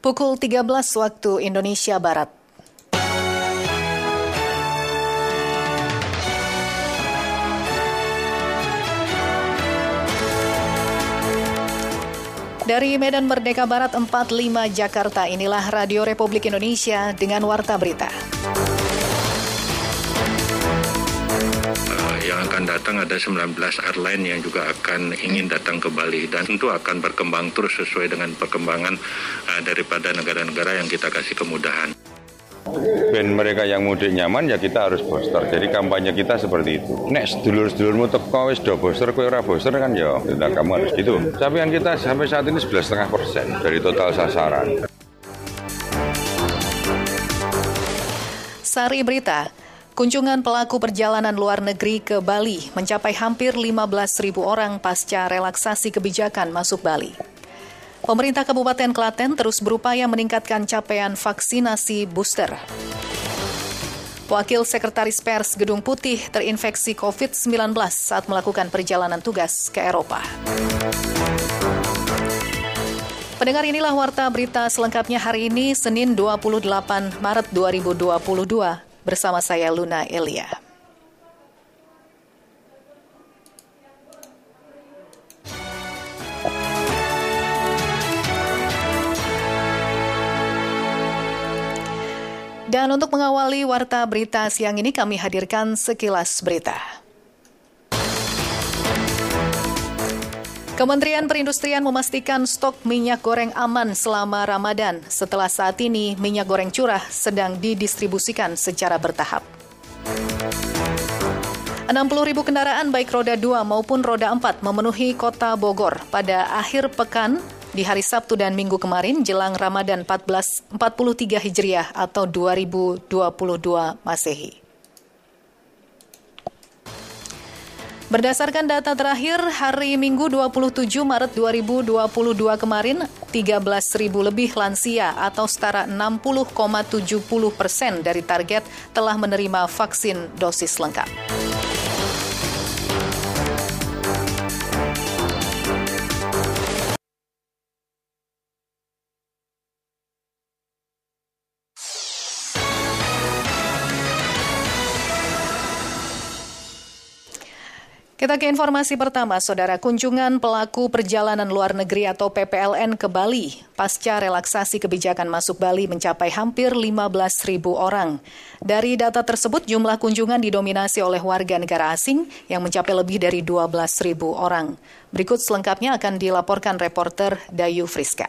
Pukul 13 waktu Indonesia Barat. Dari Medan Merdeka Barat 45 Jakarta, inilah Radio Republik Indonesia dengan Warta Berita. Yang akan datang ada 19 airline yang juga akan ingin datang ke Bali dan tentu akan berkembang terus sesuai dengan perkembangan uh, daripada negara-negara yang kita kasih kemudahan. Ben mereka yang mudik nyaman ya kita harus booster. Jadi kampanye kita seperti itu. Nek sedulur-sedulurmu teko wis do booster kowe ora booster kan ya. Tidak kamu harus gitu. Capaian kita sampai saat ini 11,5 persen dari total sasaran. Sari Berita, Kunjungan pelaku perjalanan luar negeri ke Bali mencapai hampir 15.000 orang pasca relaksasi kebijakan masuk Bali. Pemerintah Kabupaten Klaten terus berupaya meningkatkan capaian vaksinasi booster. Wakil Sekretaris Pers Gedung Putih terinfeksi COVID-19 saat melakukan perjalanan tugas ke Eropa. Pendengar inilah warta berita selengkapnya hari ini, Senin 28 Maret 2022 bersama saya Luna Elia. Dan untuk mengawali warta berita siang ini kami hadirkan sekilas berita. Kementerian Perindustrian memastikan stok minyak goreng aman selama Ramadan setelah saat ini minyak goreng curah sedang didistribusikan secara bertahap. 60 ribu kendaraan baik roda 2 maupun roda 4 memenuhi kota Bogor pada akhir pekan di hari Sabtu dan Minggu kemarin jelang Ramadan 1443 Hijriah atau 2022 Masehi. Berdasarkan data terakhir hari Minggu 27 Maret 2022 kemarin, 13 ribu lebih lansia atau setara 60,70 persen dari target telah menerima vaksin dosis lengkap. Kita ke informasi pertama, Saudara. Kunjungan pelaku perjalanan luar negeri atau PPLN ke Bali pasca relaksasi kebijakan masuk Bali mencapai hampir 15 ribu orang. Dari data tersebut, jumlah kunjungan didominasi oleh warga negara asing yang mencapai lebih dari 12 ribu orang. Berikut selengkapnya akan dilaporkan reporter Dayu Friska.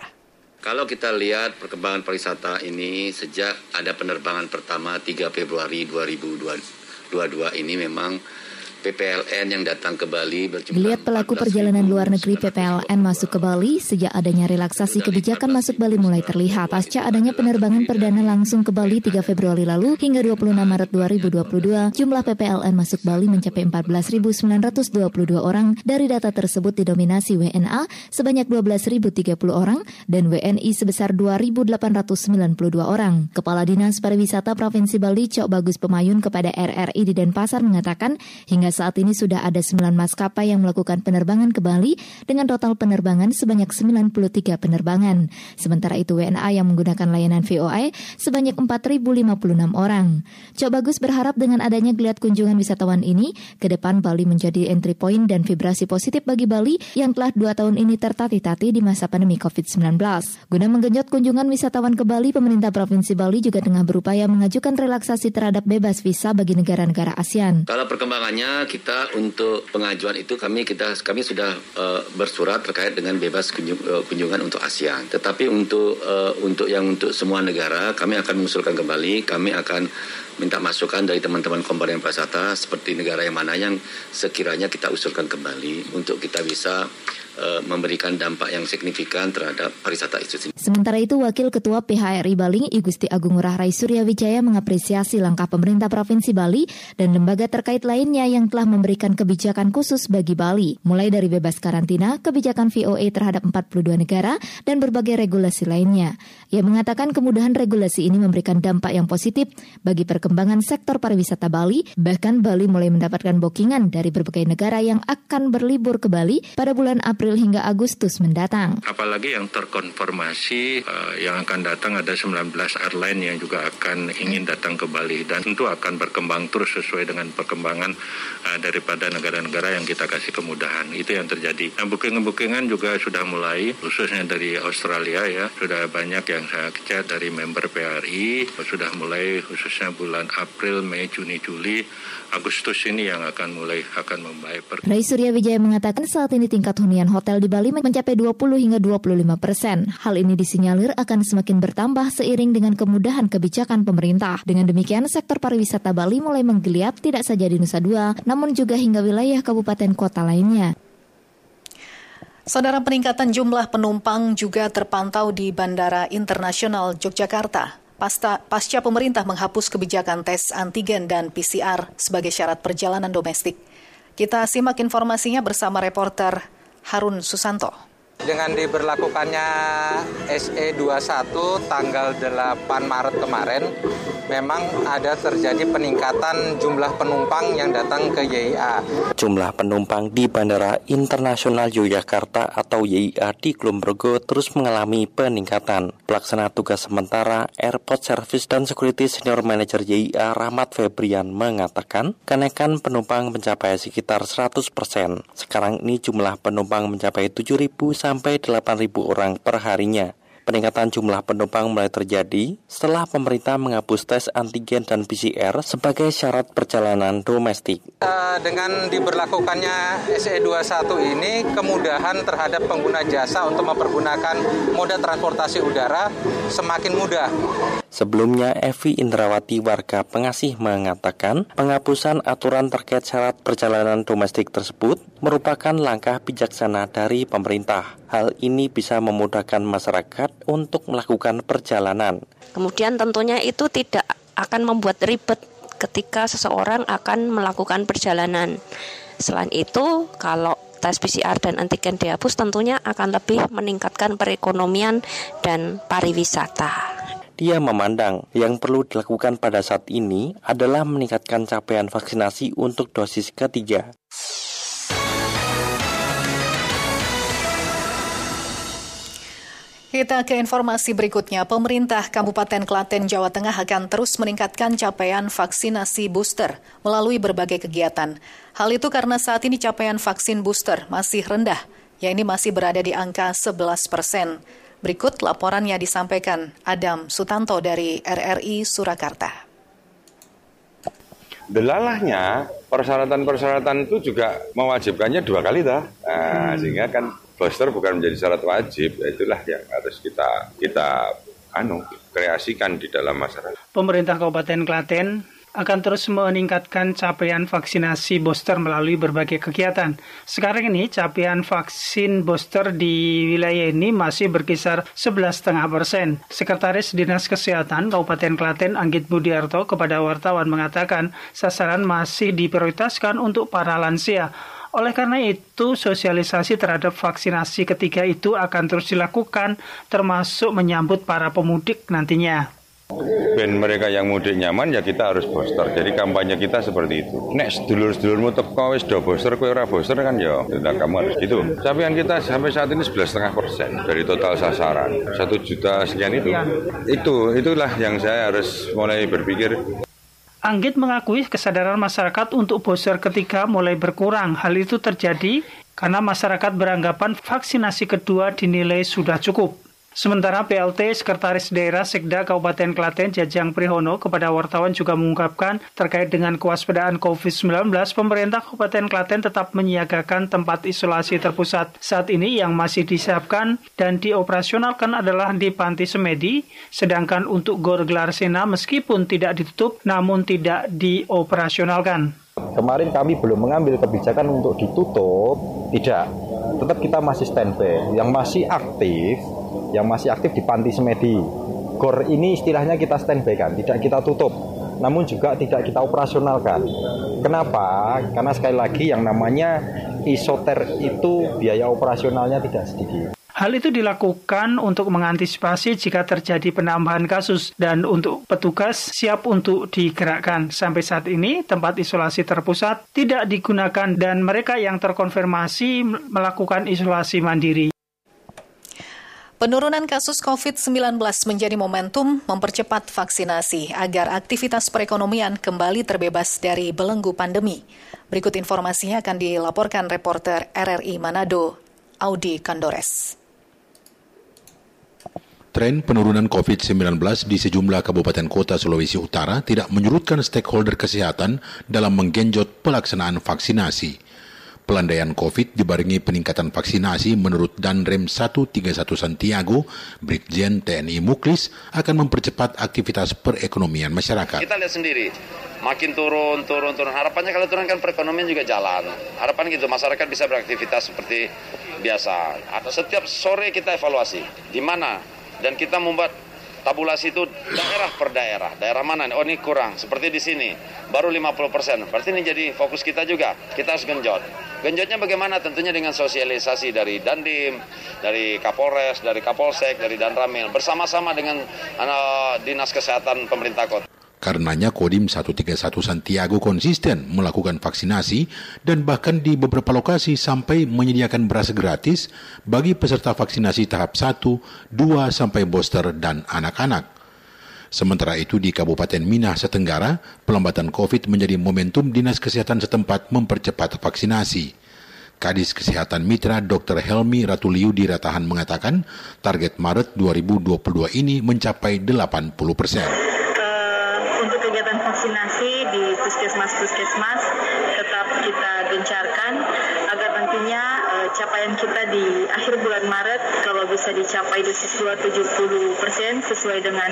Kalau kita lihat perkembangan pariwisata ini sejak ada penerbangan pertama 3 Februari 2022 ini memang PPLN yang datang ke Bali Geliat pelaku perjalanan luar negeri PPLN masuk ke Bali sejak adanya relaksasi kebijakan masuk Bali mulai terlihat. pasca adanya penerbangan perdana langsung ke Bali 3 Februari lalu hingga 26 Maret 2022 jumlah PPLN masuk Bali mencapai 14.922 orang. Dari data tersebut didominasi WNA sebanyak 12.030 orang dan WNI sebesar 2.892 orang. Kepala Dinas Pariwisata Provinsi Bali Cok Bagus Pemayun kepada RRI di Denpasar mengatakan hingga saat ini sudah ada 9 maskapai yang melakukan penerbangan ke Bali dengan total penerbangan sebanyak 93 penerbangan. Sementara itu WNA yang menggunakan layanan VOA sebanyak 4.056 orang. Cok Bagus berharap dengan adanya geliat kunjungan wisatawan ini, ke depan Bali menjadi entry point dan vibrasi positif bagi Bali yang telah dua tahun ini tertati-tati di masa pandemi COVID-19. Guna menggenjot kunjungan wisatawan ke Bali, pemerintah Provinsi Bali juga tengah berupaya mengajukan relaksasi terhadap bebas visa bagi negara-negara ASEAN. Kalau perkembangannya kita untuk pengajuan itu kami kita kami sudah uh, bersurat terkait dengan bebas kunjung, uh, kunjungan untuk ASEAN. Tetapi untuk uh, untuk yang untuk semua negara kami akan mengusulkan kembali, kami akan minta masukan dari teman-teman komponen pariwisata seperti negara yang mana yang sekiranya kita usulkan kembali untuk kita bisa uh, memberikan dampak yang signifikan terhadap pariwisata itu sendiri. Sementara itu, Wakil Ketua PHRI Bali, Igusti Agung Ngurah Rai Surya Wijaya mengapresiasi langkah pemerintah Provinsi Bali dan lembaga terkait lainnya yang telah memberikan kebijakan khusus bagi Bali, mulai dari bebas karantina, kebijakan VOA terhadap 42 negara, dan berbagai regulasi lainnya. Ia mengatakan kemudahan regulasi ini memberikan dampak yang positif bagi perkembangan sektor pariwisata Bali, bahkan Bali mulai mendapatkan bookingan dari berbagai negara yang akan berlibur ke Bali pada bulan April April hingga Agustus mendatang. Apalagi yang terkonfirmasi uh, yang akan datang ada 19 airline yang juga akan ingin datang ke Bali dan tentu akan berkembang terus sesuai dengan perkembangan uh, daripada negara-negara yang kita kasih kemudahan. Itu yang terjadi. Nah, booking-bookingan juga sudah mulai khususnya dari Australia ya. Sudah banyak yang saya chat dari member PRI sudah mulai khususnya bulan April, Mei, Juni, Juli Agustus ini yang akan mulai akan membaik. Rai Surya Wijaya mengatakan saat ini tingkat hunian hotel di Bali mencapai 20 hingga 25 persen. Hal ini disinyalir akan semakin bertambah seiring dengan kemudahan kebijakan pemerintah. Dengan demikian, sektor pariwisata Bali mulai menggeliat tidak saja di Nusa Dua, namun juga hingga wilayah kabupaten kota lainnya. Saudara peningkatan jumlah penumpang juga terpantau di Bandara Internasional Yogyakarta pasca, pasca pemerintah menghapus kebijakan tes antigen dan PCR sebagai syarat perjalanan domestik. Kita simak informasinya bersama reporter Harun Susanto. Dengan diberlakukannya SE21 tanggal 8 Maret kemarin, memang ada terjadi peningkatan jumlah penumpang yang datang ke YIA. Jumlah penumpang di Bandara Internasional Yogyakarta atau YIA di Klumbergo terus mengalami peningkatan. Pelaksana tugas sementara Airport Service dan Security Senior Manager YIA Rahmat Febrian mengatakan, kenaikan penumpang mencapai sekitar 100%. Sekarang ini jumlah penumpang mencapai 7.000 sampai 8.000 orang per harinya. Peningkatan jumlah penumpang mulai terjadi setelah pemerintah menghapus tes antigen dan PCR sebagai syarat perjalanan domestik. Dengan diberlakukannya SE21 ini, kemudahan terhadap pengguna jasa untuk mempergunakan moda transportasi udara semakin mudah. Sebelumnya, Evi Indrawati warga pengasih mengatakan penghapusan aturan terkait syarat perjalanan domestik tersebut merupakan langkah bijaksana dari pemerintah. Hal ini bisa memudahkan masyarakat untuk melakukan perjalanan. Kemudian tentunya itu tidak akan membuat ribet ketika seseorang akan melakukan perjalanan. Selain itu, kalau tes PCR dan antigen dihapus tentunya akan lebih meningkatkan perekonomian dan pariwisata. Dia memandang yang perlu dilakukan pada saat ini adalah meningkatkan capaian vaksinasi untuk dosis ketiga. Kita ke informasi berikutnya. Pemerintah Kabupaten Klaten, Jawa Tengah akan terus meningkatkan capaian vaksinasi booster melalui berbagai kegiatan. Hal itu karena saat ini capaian vaksin booster masih rendah, yaitu masih berada di angka 11 persen. Berikut laporannya disampaikan Adam Sutanto dari RRI Surakarta. Delalahnya persyaratan-persyaratan itu juga mewajibkannya dua kali dah. Nah, hmm. sehingga kan booster bukan menjadi syarat wajib, ya itulah yang harus kita kita anu kreasikan di dalam masyarakat. Pemerintah Kabupaten Klaten akan terus meningkatkan capaian vaksinasi booster melalui berbagai kegiatan. Sekarang ini capaian vaksin booster di wilayah ini masih berkisar 11,5 persen. Sekretaris Dinas Kesehatan Kabupaten Klaten Anggit Budiarto kepada wartawan mengatakan sasaran masih diprioritaskan untuk para lansia. Oleh karena itu, sosialisasi terhadap vaksinasi ketiga itu akan terus dilakukan, termasuk menyambut para pemudik nantinya. Ben mereka yang mudik nyaman ya kita harus booster. Jadi kampanye kita seperti itu. Nek sedulur-sedulurmu teko wis do booster kowe ora booster kan ya. Nah, kamu harus itu. Capaian kita sampai saat ini 11,5 persen dari total sasaran. Satu juta sekian itu. Itu itulah yang saya harus mulai berpikir Anggit mengakui kesadaran masyarakat untuk booster ketiga mulai berkurang. Hal itu terjadi karena masyarakat beranggapan vaksinasi kedua dinilai sudah cukup. Sementara PLT Sekretaris Daerah Sekda Kabupaten Klaten Jajang Prihono kepada wartawan juga mengungkapkan terkait dengan kewaspadaan COVID-19, pemerintah Kabupaten Klaten tetap menyiagakan tempat isolasi terpusat. Saat ini yang masih disiapkan dan dioperasionalkan adalah di Panti Semedi, sedangkan untuk Gor Glarsena meskipun tidak ditutup namun tidak dioperasionalkan. Kemarin kami belum mengambil kebijakan untuk ditutup, tidak. Tetap kita masih standby. Yang masih aktif yang masih aktif di Panti Semedi. GOR ini istilahnya kita standby kan, tidak kita tutup, namun juga tidak kita operasionalkan. Kenapa? Karena sekali lagi yang namanya isoter itu biaya operasionalnya tidak sedikit. Hal itu dilakukan untuk mengantisipasi jika terjadi penambahan kasus dan untuk petugas siap untuk digerakkan. Sampai saat ini tempat isolasi terpusat tidak digunakan dan mereka yang terkonfirmasi melakukan isolasi mandiri. Penurunan kasus COVID-19 menjadi momentum mempercepat vaksinasi agar aktivitas perekonomian kembali terbebas dari belenggu pandemi. Berikut informasinya akan dilaporkan reporter RRI Manado, Audi Kandores. Tren penurunan COVID-19 di sejumlah kabupaten kota Sulawesi Utara tidak menyurutkan stakeholder kesehatan dalam menggenjot pelaksanaan vaksinasi. Pelandaian COVID dibarengi peningkatan vaksinasi menurut Danrem 131 Santiago, Brigjen TNI Muklis akan mempercepat aktivitas perekonomian masyarakat. Kita lihat sendiri, makin turun, turun, turun. Harapannya kalau turunkan perekonomian juga jalan. Harapan gitu, masyarakat bisa beraktivitas seperti biasa. Setiap sore kita evaluasi, di mana dan kita membuat tabulasi itu daerah per daerah. Daerah mana? Oh ini kurang. Seperti di sini, baru 50 persen. Berarti ini jadi fokus kita juga. Kita harus genjot. Genjotnya bagaimana? Tentunya dengan sosialisasi dari Dandim, dari Kapolres, dari Kapolsek, dari Danramil. Bersama-sama dengan uh, Dinas Kesehatan Pemerintah Kota. Karenanya Kodim 131 Santiago konsisten melakukan vaksinasi dan bahkan di beberapa lokasi sampai menyediakan beras gratis bagi peserta vaksinasi tahap 1, 2 sampai booster dan anak-anak. Sementara itu di Kabupaten Minah Setenggara, pelambatan COVID menjadi momentum Dinas Kesehatan setempat mempercepat vaksinasi. Kadis Kesehatan Mitra Dr. Helmi Ratuliu di Ratahan mengatakan target Maret 2022 ini mencapai 80 persen vaksinasi di puskesmas-puskesmas tetap kita gencarkan agar nantinya uh, capaian kita di akhir bulan Maret kalau bisa dicapai dosis 2 70 persen sesuai dengan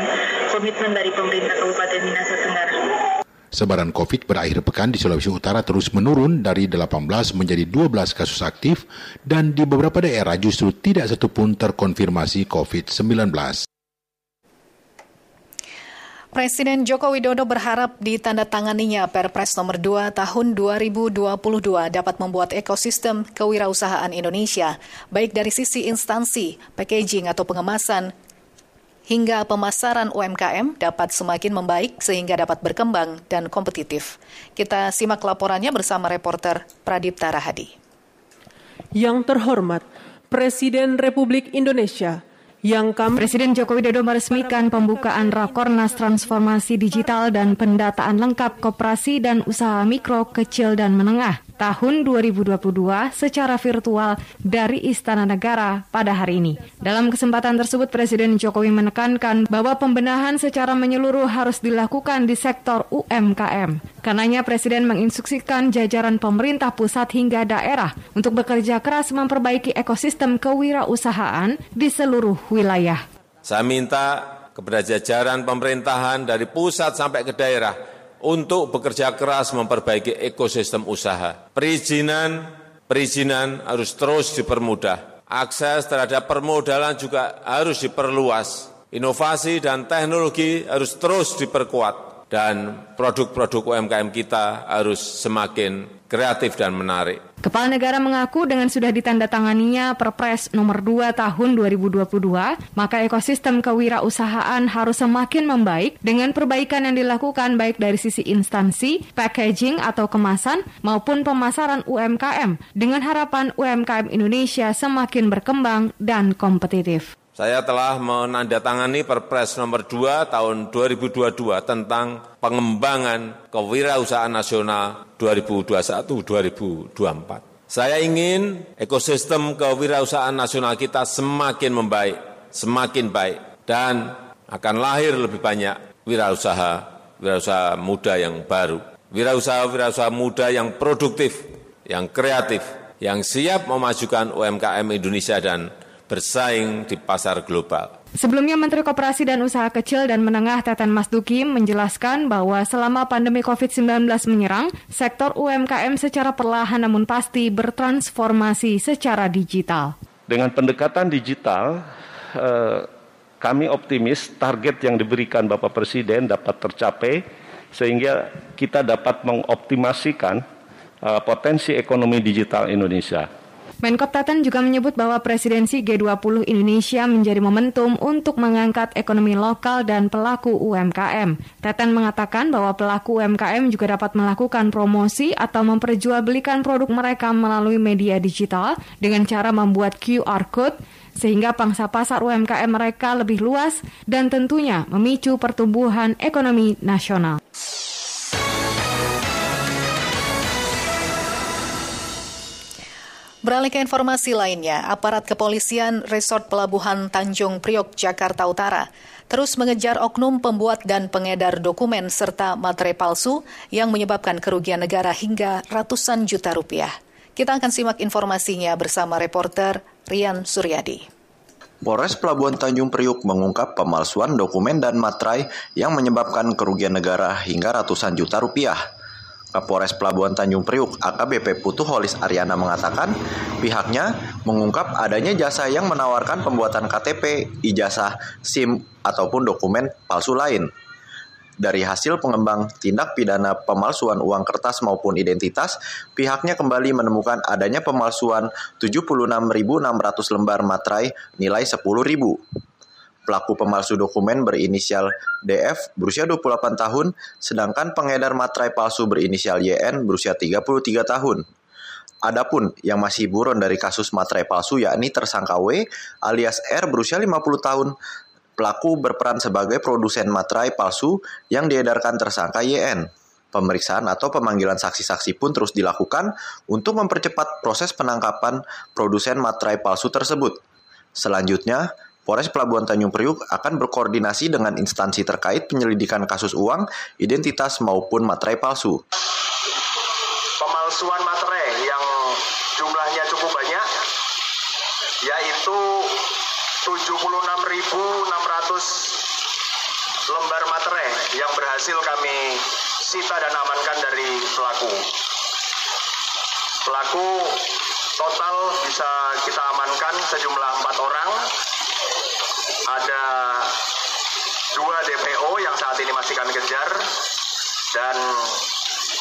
komitmen dari pemerintah Kabupaten Minasa Tenggara. Sebaran COVID berakhir pekan di Sulawesi Utara terus menurun dari 18 menjadi 12 kasus aktif dan di beberapa daerah justru tidak satupun terkonfirmasi COVID-19. Presiden Joko Widodo berharap ditandatanganinya Perpres nomor 2 tahun 2022 dapat membuat ekosistem kewirausahaan Indonesia, baik dari sisi instansi, packaging atau pengemasan, hingga pemasaran UMKM dapat semakin membaik sehingga dapat berkembang dan kompetitif. Kita simak laporannya bersama reporter Pradipta Rahadi. Yang terhormat, Presiden Republik Indonesia yang kami Presiden Joko Widodo meresmikan pembukaan Rakornas Transformasi Digital dan Pendataan Lengkap Koperasi dan Usaha Mikro, Kecil, dan Menengah tahun 2022 secara virtual dari Istana Negara pada hari ini. Dalam kesempatan tersebut, Presiden Jokowi menekankan bahwa pembenahan secara menyeluruh harus dilakukan di sektor UMKM. Karenanya Presiden menginstruksikan jajaran pemerintah pusat hingga daerah untuk bekerja keras memperbaiki ekosistem kewirausahaan di seluruh wilayah. Saya minta kepada jajaran pemerintahan dari pusat sampai ke daerah untuk bekerja keras memperbaiki ekosistem usaha. Perizinan, perizinan harus terus dipermudah. Akses terhadap permodalan juga harus diperluas. Inovasi dan teknologi harus terus diperkuat dan produk-produk UMKM kita harus semakin kreatif dan menarik. Kepala negara mengaku dengan sudah ditandatanganinya Perpres nomor 2 tahun 2022, maka ekosistem kewirausahaan harus semakin membaik dengan perbaikan yang dilakukan baik dari sisi instansi, packaging atau kemasan maupun pemasaran UMKM dengan harapan UMKM Indonesia semakin berkembang dan kompetitif. Saya telah menandatangani Perpres nomor 2 tahun 2022 tentang pengembangan kewirausahaan nasional 2021-2024. Saya ingin ekosistem kewirausahaan nasional kita semakin membaik, semakin baik, dan akan lahir lebih banyak wirausaha, wirausaha muda yang baru. Wirausaha-wirausaha muda yang produktif, yang kreatif, yang siap memajukan UMKM Indonesia dan bersaing di pasar global. Sebelumnya Menteri Koperasi dan Usaha Kecil dan Menengah Teten Mas Duki menjelaskan bahwa selama pandemi COVID-19 menyerang, sektor UMKM secara perlahan namun pasti bertransformasi secara digital. Dengan pendekatan digital, eh, kami optimis target yang diberikan Bapak Presiden dapat tercapai sehingga kita dapat mengoptimasikan eh, potensi ekonomi digital Indonesia. Menkop Teten juga menyebut bahwa presidensi G20 Indonesia menjadi momentum untuk mengangkat ekonomi lokal dan pelaku UMKM. Teten mengatakan bahwa pelaku UMKM juga dapat melakukan promosi atau memperjualbelikan produk mereka melalui media digital dengan cara membuat QR code sehingga pangsa pasar UMKM mereka lebih luas dan tentunya memicu pertumbuhan ekonomi nasional. Beralih ke informasi lainnya, aparat kepolisian Resort Pelabuhan Tanjung Priok, Jakarta Utara terus mengejar oknum pembuat dan pengedar dokumen serta materai palsu yang menyebabkan kerugian negara hingga ratusan juta rupiah. Kita akan simak informasinya bersama reporter Rian Suryadi. Polres Pelabuhan Tanjung Priuk mengungkap pemalsuan dokumen dan materai yang menyebabkan kerugian negara hingga ratusan juta rupiah. Kapolres Pelabuhan Tanjung Priuk AKBP Putu Holis Ariana mengatakan pihaknya mengungkap adanya jasa yang menawarkan pembuatan KTP, ijazah, SIM, ataupun dokumen palsu lain. Dari hasil pengembang tindak pidana pemalsuan uang kertas maupun identitas, pihaknya kembali menemukan adanya pemalsuan 76.600 lembar materai nilai 10.000. Pelaku pemalsu dokumen berinisial DF berusia 28 tahun, sedangkan pengedar materai palsu berinisial YN berusia 33 tahun. Adapun yang masih buron dari kasus materai palsu yakni tersangka W alias R berusia 50 tahun. Pelaku berperan sebagai produsen materai palsu yang diedarkan tersangka YN. Pemeriksaan atau pemanggilan saksi-saksi pun terus dilakukan untuk mempercepat proses penangkapan produsen materai palsu tersebut. Selanjutnya, Polres Pelabuhan Tanjung Priuk akan berkoordinasi dengan instansi terkait penyelidikan kasus uang, identitas maupun materai palsu. Pemalsuan materai yang jumlahnya cukup banyak, yaitu 76.600 lembar materai yang berhasil kami sita dan amankan dari pelaku. Pelaku total bisa kita amankan sejumlah empat orang ada dua DPO yang saat ini masih kami kejar. Dan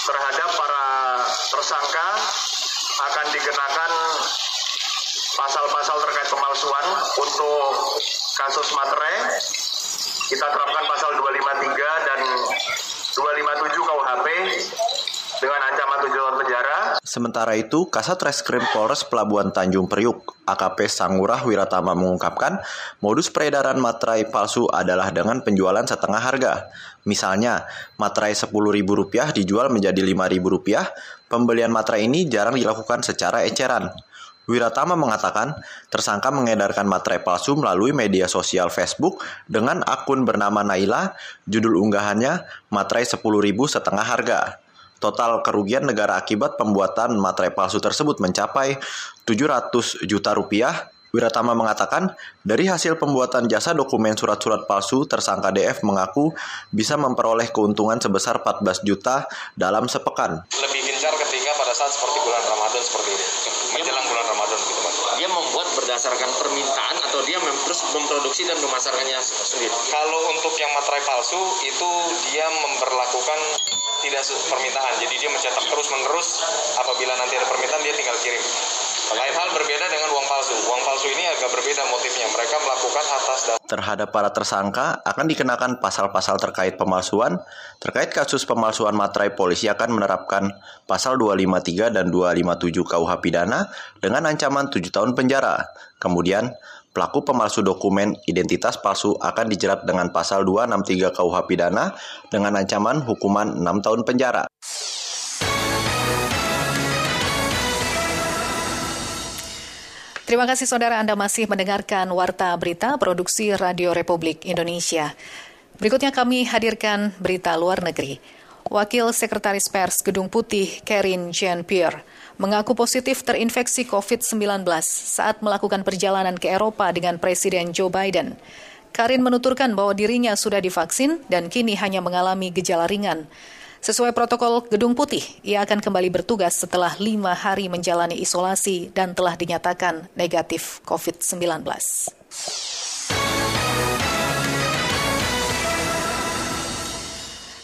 terhadap para tersangka akan dikenakan pasal-pasal terkait pemalsuan untuk kasus materai kita terapkan pasal 253 dan 257 KUHP dengan ancaman 7 tahun penjara. Sementara itu, Kasat Reskrim Polres Pelabuhan Tanjung Priuk, AKP Sangurah Wiratama mengungkapkan, modus peredaran materai palsu adalah dengan penjualan setengah harga. Misalnya, materai Rp10.000 dijual menjadi Rp5.000, pembelian materai ini jarang dilakukan secara eceran. Wiratama mengatakan, tersangka mengedarkan materai palsu melalui media sosial Facebook dengan akun bernama Naila, judul unggahannya, materai 10.000 setengah harga. Total kerugian negara akibat pembuatan materai palsu tersebut mencapai 700 juta rupiah. Wiratama mengatakan, dari hasil pembuatan jasa dokumen surat-surat palsu, tersangka DF mengaku bisa memperoleh keuntungan sebesar 14 juta dalam sepekan. Lebih gencar ketika pada saat seperti bulan Ramadan seperti ini, menjelang bulan Ramadan gitu mas. Dia membuat berdasarkan permintaan atau dia mem terus memproduksi dan memasarkannya sendiri? Kalau untuk yang materai palsu itu dia memperlakukan tidak permintaan. Jadi dia mencetak terus menerus apabila nanti ada permintaan dia tinggal kirim. Lain hal berbeda dengan uang palsu. Uang palsu ini agak berbeda motifnya. Mereka melakukan atas dasar terhadap para tersangka akan dikenakan pasal-pasal terkait pemalsuan. Terkait kasus pemalsuan materai, polisi akan menerapkan pasal 253 dan 257 KUH pidana dengan ancaman 7 tahun penjara. Kemudian, pelaku pemalsu dokumen identitas palsu akan dijerat dengan pasal 263 KUH pidana dengan ancaman hukuman 6 tahun penjara. Terima kasih saudara Anda masih mendengarkan Warta Berita Produksi Radio Republik Indonesia. Berikutnya kami hadirkan berita luar negeri. Wakil Sekretaris Pers Gedung Putih Karin Jean-Pierre mengaku positif terinfeksi COVID-19 saat melakukan perjalanan ke Eropa dengan Presiden Joe Biden. Karin menuturkan bahwa dirinya sudah divaksin dan kini hanya mengalami gejala ringan. Sesuai protokol Gedung Putih, ia akan kembali bertugas setelah lima hari menjalani isolasi dan telah dinyatakan negatif COVID-19.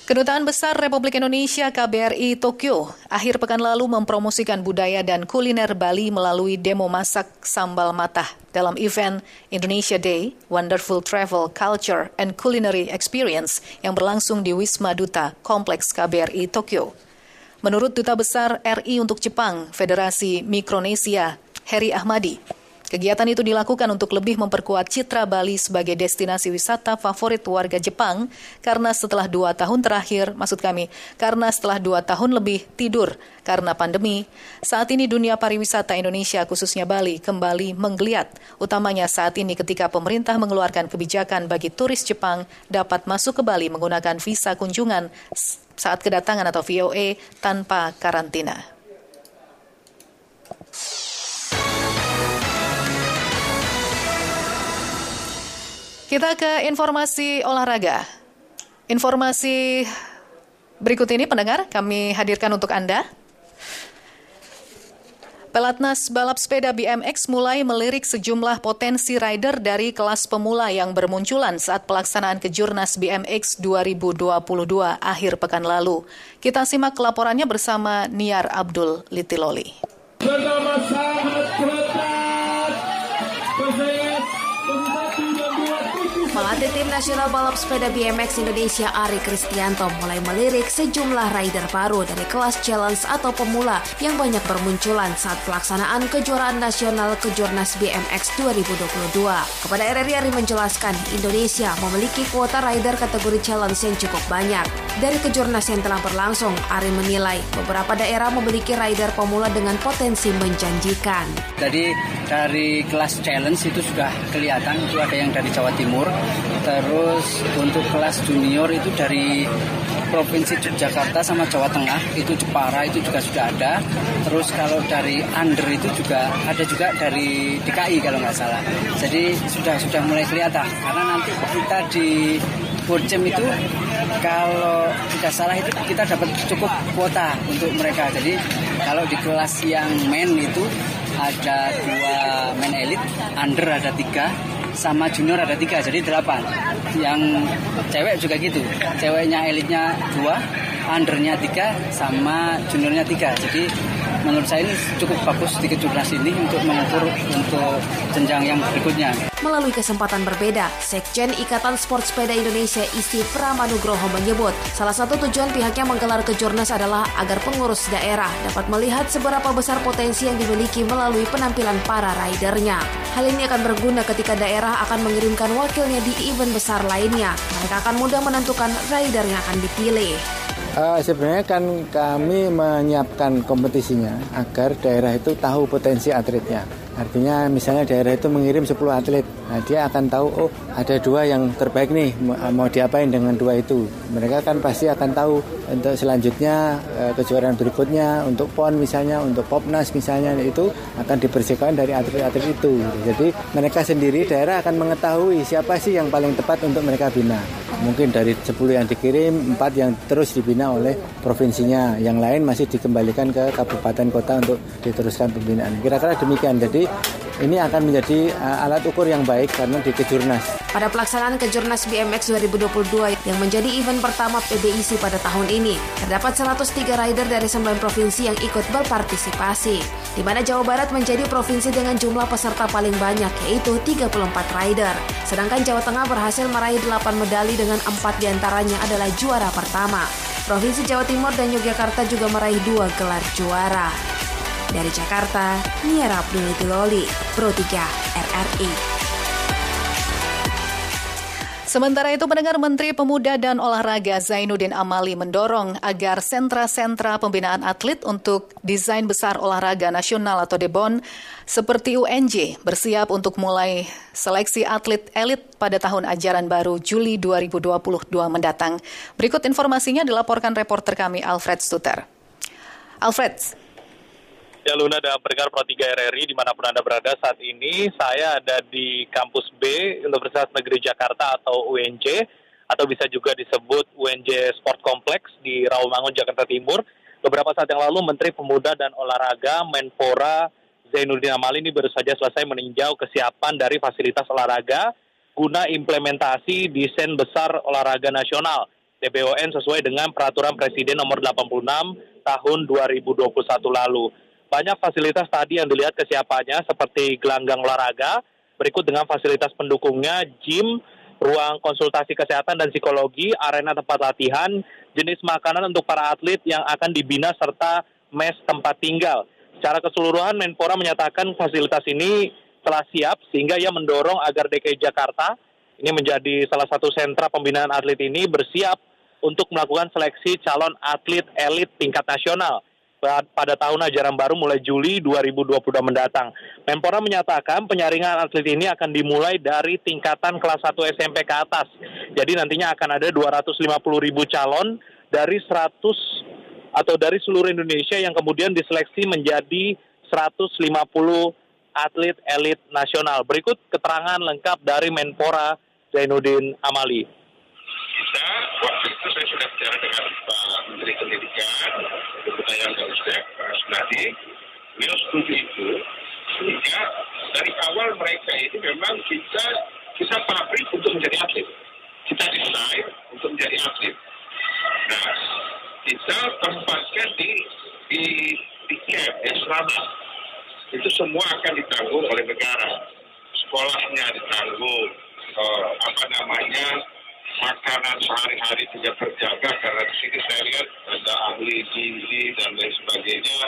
Kedutaan Besar Republik Indonesia KBRI Tokyo akhir pekan lalu mempromosikan budaya dan kuliner Bali melalui demo masak sambal matah dalam event Indonesia Day Wonderful Travel Culture and Culinary Experience yang berlangsung di Wisma Duta Kompleks KBRI Tokyo. Menurut Duta Besar RI untuk Jepang, Federasi Mikronesia, Heri Ahmadi, Kegiatan itu dilakukan untuk lebih memperkuat citra Bali sebagai destinasi wisata favorit warga Jepang karena setelah dua tahun terakhir, maksud kami, karena setelah dua tahun lebih tidur karena pandemi, saat ini dunia pariwisata Indonesia khususnya Bali kembali menggeliat, utamanya saat ini ketika pemerintah mengeluarkan kebijakan bagi turis Jepang dapat masuk ke Bali menggunakan visa kunjungan saat kedatangan atau VOA tanpa karantina. Kita ke informasi olahraga. Informasi berikut ini pendengar kami hadirkan untuk Anda. Pelatnas balap sepeda BMX mulai melirik sejumlah potensi rider dari kelas pemula yang bermunculan saat pelaksanaan kejurnas BMX 2022 akhir pekan lalu. Kita simak laporannya bersama Niar Abdul Litiloli. Pertama Pelatih tim nasional balap sepeda BMX Indonesia Ari Kristianto mulai melirik sejumlah rider baru dari kelas challenge atau pemula yang banyak bermunculan saat pelaksanaan kejuaraan nasional Kejurnas BMX 2022. Kepada RRI Ari menjelaskan, Indonesia memiliki kuota rider kategori challenge yang cukup banyak. Dari kejurnas yang telah berlangsung, Ari menilai beberapa daerah memiliki rider pemula dengan potensi menjanjikan. Jadi dari kelas challenge itu sudah kelihatan, itu ada yang dari Jawa Timur, Terus untuk kelas junior itu dari Provinsi Yogyakarta sama Jawa Tengah itu Jepara itu juga sudah ada. Terus kalau dari under itu juga ada juga dari DKI kalau nggak salah. Jadi sudah sudah mulai kelihatan karena nanti kita di Burjem itu kalau tidak salah itu kita dapat cukup kuota untuk mereka. Jadi kalau di kelas yang main itu ada dua main elit, under ada tiga, sama junior ada tiga jadi delapan. Yang cewek juga gitu. Ceweknya elitnya dua undernya tiga sama juniornya tiga. Jadi menurut saya ini cukup bagus di kejurnas ini untuk mengukur untuk jenjang yang berikutnya. Melalui kesempatan berbeda, Sekjen Ikatan Sport Sepeda Indonesia Isti Pramanugroho menyebut, salah satu tujuan pihaknya menggelar kejurnas adalah agar pengurus daerah dapat melihat seberapa besar potensi yang dimiliki melalui penampilan para ridernya. Hal ini akan berguna ketika daerah akan mengirimkan wakilnya di event besar lainnya. Mereka akan mudah menentukan rider yang akan dipilih. Uh, sebenarnya kan kami menyiapkan kompetisinya agar daerah itu tahu potensi atletnya. Artinya misalnya daerah itu mengirim 10 atlet, nah dia akan tahu oh ada dua yang terbaik nih mau diapain dengan dua itu. Mereka kan pasti akan tahu untuk selanjutnya eh, kejuaraan berikutnya untuk PON misalnya, untuk Popnas misalnya itu akan dibersihkan dari atlet-atlet itu. Jadi mereka sendiri daerah akan mengetahui siapa sih yang paling tepat untuk mereka bina. Mungkin dari 10 yang dikirim, 4 yang terus dibina oleh provinsinya, yang lain masih dikembalikan ke kabupaten kota untuk diteruskan pembinaan. Kira-kira demikian. Jadi ini akan menjadi uh, alat ukur yang baik karena di Kejurnas. Pada pelaksanaan Kejurnas BMX 2022 yang menjadi event pertama PBIC pada tahun ini, terdapat 103 rider dari 9 provinsi yang ikut berpartisipasi, di mana Jawa Barat menjadi provinsi dengan jumlah peserta paling banyak yaitu 34 rider. Sedangkan Jawa Tengah berhasil meraih 8 medali dengan 4 di antaranya adalah juara pertama. Provinsi Jawa Timur dan Yogyakarta juga meraih dua gelar juara. Dari Jakarta, Nia Abdul Tiloli, Pro 3 RRI. Sementara itu, pendengar Menteri Pemuda dan Olahraga Zainuddin Amali mendorong agar sentra-sentra pembinaan atlet untuk desain besar olahraga nasional atau DEBON seperti UNJ bersiap untuk mulai seleksi atlet elit pada tahun ajaran baru Juli 2022 mendatang. Berikut informasinya dilaporkan reporter kami Alfred Stuter. Alfred, Ya Luna dan pendengar Pro 3 RRI di mana pun Anda berada saat ini, saya ada di kampus B Universitas Negeri Jakarta atau UNJ, atau bisa juga disebut UNJ Sport Complex di Rawamangun, Jakarta Timur. Beberapa saat yang lalu, Menteri Pemuda dan Olahraga Menpora Zainuddin Amali ini baru saja selesai meninjau kesiapan dari fasilitas olahraga guna implementasi desain besar olahraga nasional DBON sesuai dengan peraturan Presiden nomor 86 tahun 2021 lalu. Banyak fasilitas tadi yang dilihat kesiapannya seperti gelanggang olahraga, berikut dengan fasilitas pendukungnya, gym, ruang konsultasi kesehatan dan psikologi, arena tempat latihan, jenis makanan untuk para atlet yang akan dibina serta mes tempat tinggal. Secara keseluruhan Menpora menyatakan fasilitas ini telah siap sehingga ia mendorong agar DKI Jakarta ini menjadi salah satu sentra pembinaan atlet ini bersiap untuk melakukan seleksi calon atlet elit tingkat nasional pada tahun ajaran baru mulai Juli 2022 mendatang. Menpora menyatakan penyaringan atlet ini akan dimulai dari tingkatan kelas 1 SMP ke atas. Jadi nantinya akan ada 250 ribu calon dari 100 atau dari seluruh Indonesia yang kemudian diseleksi menjadi 150 atlet elit nasional. Berikut keterangan lengkap dari Menpora Zainuddin Amali. Kita waktu itu saya sudah bicara dengan Pak Menteri Pendidikan, Kebudayaan dan Pak Sunadi. Beliau setuju itu sehingga dari awal mereka ini memang kita kita pabrik untuk menjadi atlet. Kita desain untuk menjadi atlet. Nah, kita tempatkan di di di camp, di asrama. Itu semua akan ditanggung oleh negara. Sekolahnya ditanggung, uh, apa namanya makanan sehari-hari tidak terjaga karena di sini saya lihat ada ahli gizi dan lain sebagainya.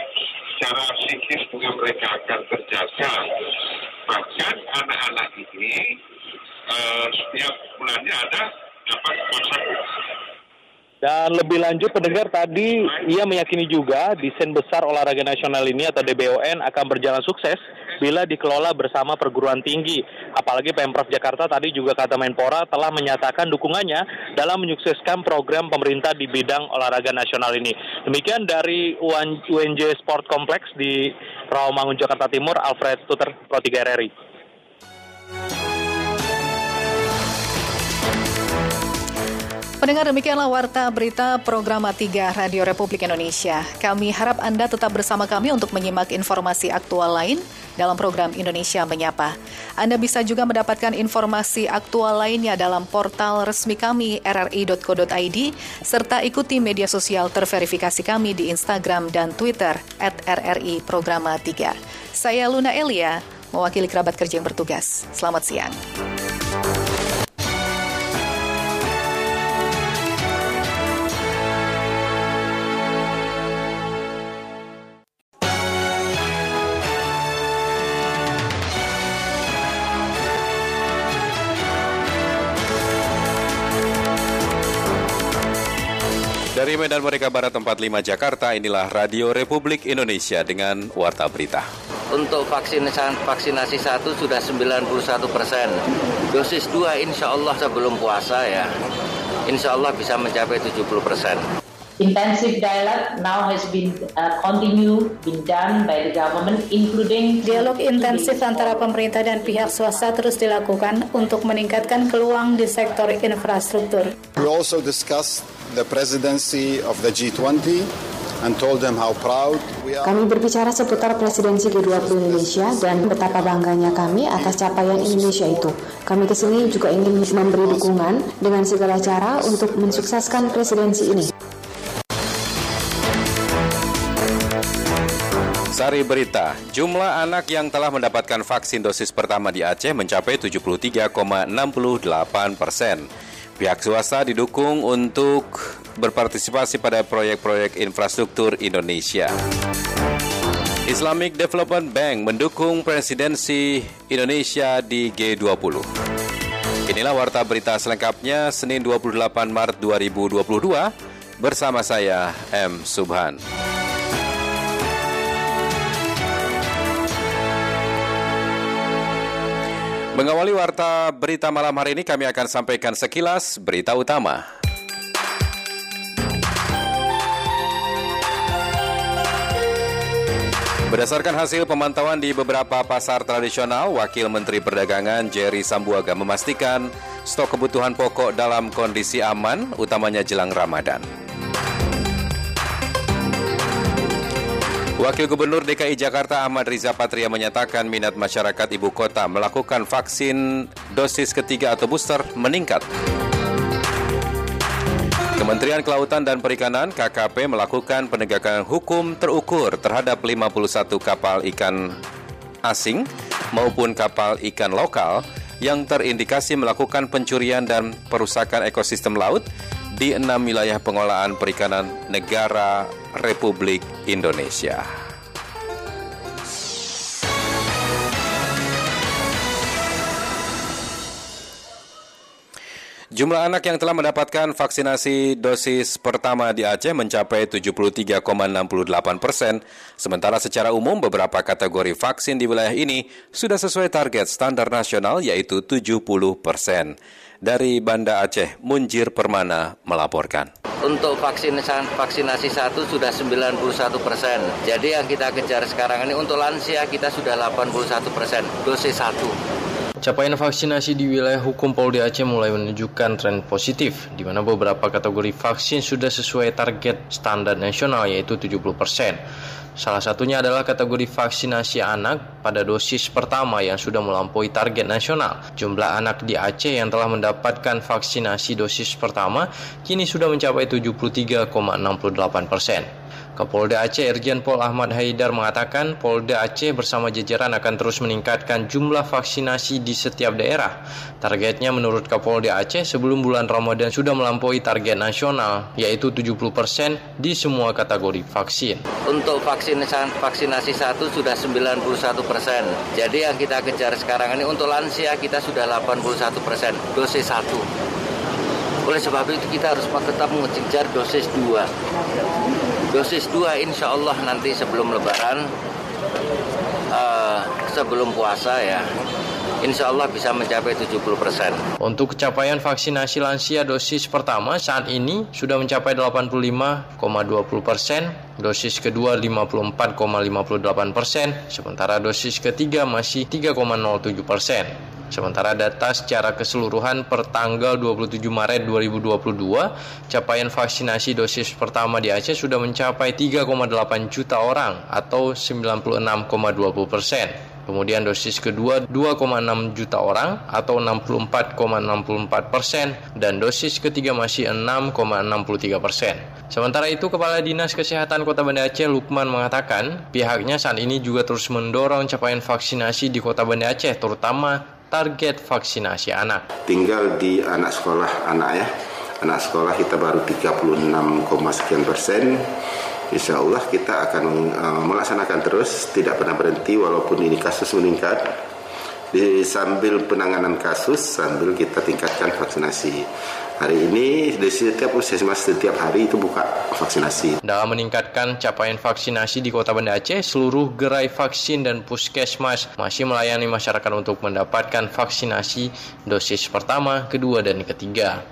Secara psikis juga mereka akan terjaga. Bahkan anak-anak ini uh, setiap bulannya ada dapat masa dan lebih lanjut pendengar tadi ia meyakini juga desain besar olahraga nasional ini atau DBON akan berjalan sukses bila dikelola bersama perguruan tinggi. Apalagi Pemprov Jakarta tadi juga kata Menpora telah menyatakan dukungannya dalam menyukseskan program pemerintah di bidang olahraga nasional ini. Demikian dari UNJ Sport Complex di Rawamangun Jakarta Timur, Alfred Tuter, Pro 3 RRI. Pendengar demikianlah warta berita program 3 Radio Republik Indonesia. Kami harap Anda tetap bersama kami untuk menyimak informasi aktual lain dalam program Indonesia Menyapa. Anda bisa juga mendapatkan informasi aktual lainnya dalam portal resmi kami rri.co.id serta ikuti media sosial terverifikasi kami di Instagram dan Twitter at RRI Programa 3. Saya Luna Elia, mewakili kerabat kerja yang bertugas. Selamat siang. Medan Merdeka Barat 45 Jakarta, inilah Radio Republik Indonesia dengan Warta Berita. Untuk vaksinasi, vaksinasi satu sudah 91 persen. Dosis dua insya Allah sebelum puasa ya, insya Allah bisa mencapai 70 persen. Intensive dialogue now has been uh, continue been done by the government including dialog intensif antara pemerintah dan pihak swasta terus dilakukan untuk meningkatkan peluang di sektor infrastruktur. We also discussed the presidency of the G20 and told them how proud we are. Kami berbicara seputar presidensi G20 Indonesia dan betapa bangganya kami atas capaian Indonesia itu. Kami ke sini juga ingin memberi dukungan dengan segala cara untuk mensukseskan presidensi ini. Sari berita, jumlah anak yang telah mendapatkan vaksin dosis pertama di Aceh mencapai 73,68 persen. Pihak swasta didukung untuk berpartisipasi pada proyek-proyek infrastruktur Indonesia. Islamic Development Bank mendukung presidensi Indonesia di G20. Inilah warta berita selengkapnya Senin 28 Maret 2022 bersama saya M. Subhan. Mengawali warta berita malam hari ini kami akan sampaikan sekilas berita utama. Berdasarkan hasil pemantauan di beberapa pasar tradisional, Wakil Menteri Perdagangan Jerry Sambuaga memastikan stok kebutuhan pokok dalam kondisi aman, utamanya jelang Ramadan. Wakil Gubernur DKI Jakarta Ahmad Riza Patria menyatakan minat masyarakat ibu kota melakukan vaksin dosis ketiga atau booster meningkat. Kementerian Kelautan dan Perikanan KKP melakukan penegakan hukum terukur terhadap 51 kapal ikan asing maupun kapal ikan lokal yang terindikasi melakukan pencurian dan perusakan ekosistem laut di enam wilayah pengolahan perikanan negara Republik Indonesia. Jumlah anak yang telah mendapatkan vaksinasi dosis pertama di Aceh mencapai 73,68 persen, sementara secara umum beberapa kategori vaksin di wilayah ini sudah sesuai target standar nasional yaitu 70 persen. Dari Banda Aceh, Munjir Permana melaporkan. Untuk vaksinasi, vaksinasi satu sudah 91 persen. Jadi yang kita kejar sekarang ini untuk lansia kita sudah 81 persen, dosis satu. Capaian vaksinasi di wilayah hukum Polda Aceh mulai menunjukkan tren positif, di mana beberapa kategori vaksin sudah sesuai target standar nasional yaitu 70 persen. Salah satunya adalah kategori vaksinasi anak pada dosis pertama yang sudah melampaui target nasional. Jumlah anak di Aceh yang telah mendapatkan vaksinasi dosis pertama kini sudah mencapai 73,68 persen. Kapolda Aceh Irjen Pol Ahmad Haidar mengatakan Polda Aceh bersama jajaran akan terus meningkatkan jumlah vaksinasi di setiap daerah. Targetnya menurut Kapolda Aceh sebelum bulan Ramadan sudah melampaui target nasional yaitu 70% di semua kategori vaksin. Untuk vaksinasi, vaksinasi satu sudah 91 persen. Jadi yang kita kejar sekarang ini untuk lansia kita sudah 81 persen dosis satu. Oleh sebab itu kita harus tetap mengejar dosis 2 dosis 2 insya Allah nanti sebelum lebaran uh, sebelum puasa ya insya Allah bisa mencapai 70 persen. Untuk capaian vaksinasi lansia dosis pertama saat ini sudah mencapai 85,20 persen, dosis kedua 54,58 persen, sementara dosis ketiga masih 3,07 persen. Sementara data secara keseluruhan per tanggal 27 Maret 2022, capaian vaksinasi dosis pertama di Aceh sudah mencapai 3,8 juta orang atau 96,20 persen. Kemudian dosis kedua 2,6 juta orang atau 64,64 persen dan dosis ketiga masih 6,63 persen. Sementara itu, Kepala Dinas Kesehatan Kota Banda Aceh Lukman mengatakan pihaknya saat ini juga terus mendorong capaian vaksinasi di Kota Banda Aceh terutama target vaksinasi anak. Tinggal di anak sekolah anak ya. Anak sekolah kita baru 36, sekian persen. Insya Allah kita akan uh, melaksanakan terus, tidak pernah berhenti walaupun ini kasus meningkat. Di sambil penanganan kasus, sambil kita tingkatkan vaksinasi. Hari ini di setiap puskesmas setiap hari itu buka vaksinasi. Dalam meningkatkan capaian vaksinasi di Kota Banda Aceh, seluruh gerai vaksin dan puskesmas masih melayani masyarakat untuk mendapatkan vaksinasi dosis pertama, kedua, dan ketiga.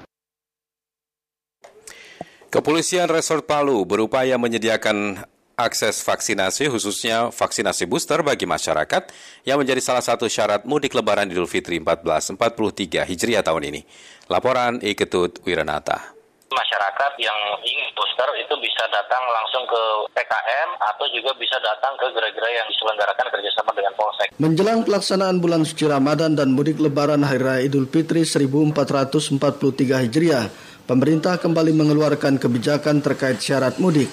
Kepolisian Resort Palu berupaya menyediakan akses vaksinasi khususnya vaksinasi booster bagi masyarakat yang menjadi salah satu syarat mudik lebaran Idul Fitri 1443 Hijriah tahun ini. Laporan Iketut Wiranata masyarakat yang ingin booster itu bisa datang langsung ke PKM atau juga bisa datang ke gerai-gerai yang diselenggarakan kerjasama dengan Polsek. Menjelang pelaksanaan bulan suci Ramadan dan mudik lebaran Hari Raya Idul Fitri 1443 Hijriah, pemerintah kembali mengeluarkan kebijakan terkait syarat mudik.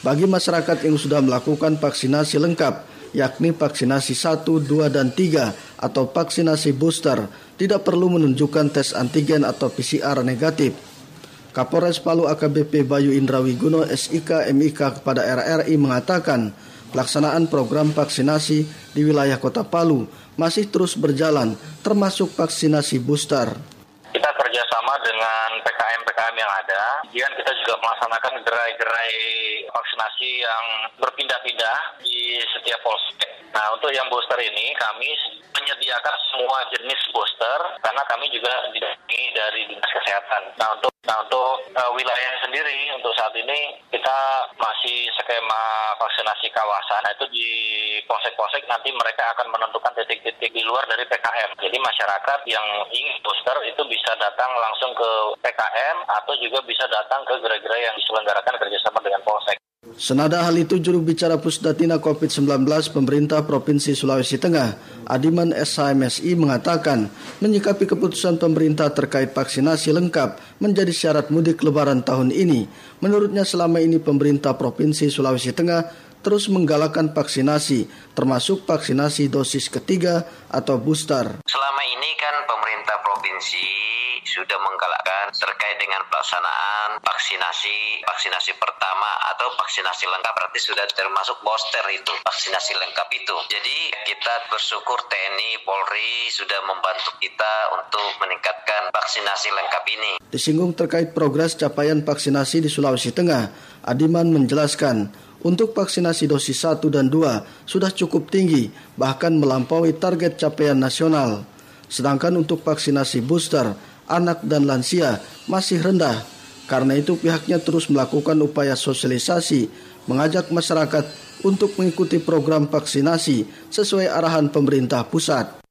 Bagi masyarakat yang sudah melakukan vaksinasi lengkap, yakni vaksinasi 1, 2, dan 3 atau vaksinasi booster, tidak perlu menunjukkan tes antigen atau PCR negatif. Kapolres Palu AKBP Bayu Indrawi Guno SIK MIK kepada RRI mengatakan pelaksanaan program vaksinasi di wilayah Kota Palu masih terus berjalan termasuk vaksinasi booster. Kita kerjasama dengan PKM-PKM yang ada, kemudian kita juga melaksanakan gerai-gerai vaksinasi yang berpindah-pindah di setiap polsek. Nah, untuk yang booster ini kami menyediakan semua jenis booster karena kami juga didampingi dari dinas kesehatan. Nah, untuk nah untuk uh, wilayah sendiri untuk saat ini kita masih skema vaksinasi kawasan. Nah, itu di polsek-polsek nanti mereka akan menentukan titik-titik di luar dari PKM. Jadi masyarakat yang ingin booster itu bisa datang langsung ke PKM atau juga bisa datang ke gerai-gerai yang diselenggarakan kerjasama dengan polsek. Senada hal itu juru bicara Pusdatina COVID-19 pemerintah Provinsi Sulawesi Tengah, Adiman SHMSI mengatakan menyikapi keputusan pemerintah terkait vaksinasi lengkap menjadi syarat mudik lebaran tahun ini. Menurutnya selama ini pemerintah Provinsi Sulawesi Tengah terus menggalakkan vaksinasi, termasuk vaksinasi dosis ketiga atau booster. Selama ini kan pemerintah provinsi sudah menggalakkan terkait dengan pelaksanaan vaksinasi vaksinasi pertama atau vaksinasi lengkap. Berarti sudah termasuk booster itu vaksinasi lengkap itu. Jadi kita bersyukur TNI Polri sudah membantu kita untuk meningkatkan vaksinasi lengkap ini. Disinggung terkait progres capaian vaksinasi di Sulawesi Tengah Adiman menjelaskan untuk vaksinasi dosis 1 dan 2 sudah cukup tinggi, bahkan melampaui target capaian nasional. Sedangkan untuk vaksinasi booster anak dan lansia masih rendah. Karena itu pihaknya terus melakukan upaya sosialisasi, mengajak masyarakat untuk mengikuti program vaksinasi sesuai arahan pemerintah pusat.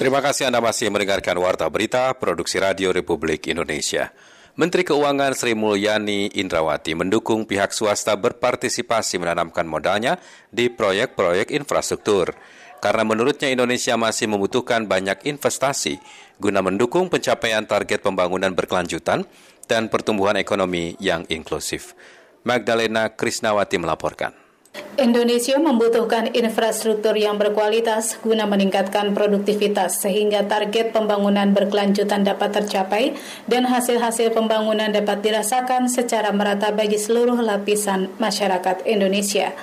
Terima kasih Anda masih mendengarkan Warta Berita Produksi Radio Republik Indonesia. Menteri Keuangan Sri Mulyani Indrawati mendukung pihak swasta berpartisipasi menanamkan modalnya di proyek-proyek infrastruktur karena menurutnya Indonesia masih membutuhkan banyak investasi guna mendukung pencapaian target pembangunan berkelanjutan dan pertumbuhan ekonomi yang inklusif. Magdalena Krisnawati melaporkan. Indonesia membutuhkan infrastruktur yang berkualitas guna meningkatkan produktivitas sehingga target pembangunan berkelanjutan dapat tercapai dan hasil-hasil pembangunan dapat dirasakan secara merata bagi seluruh lapisan masyarakat Indonesia.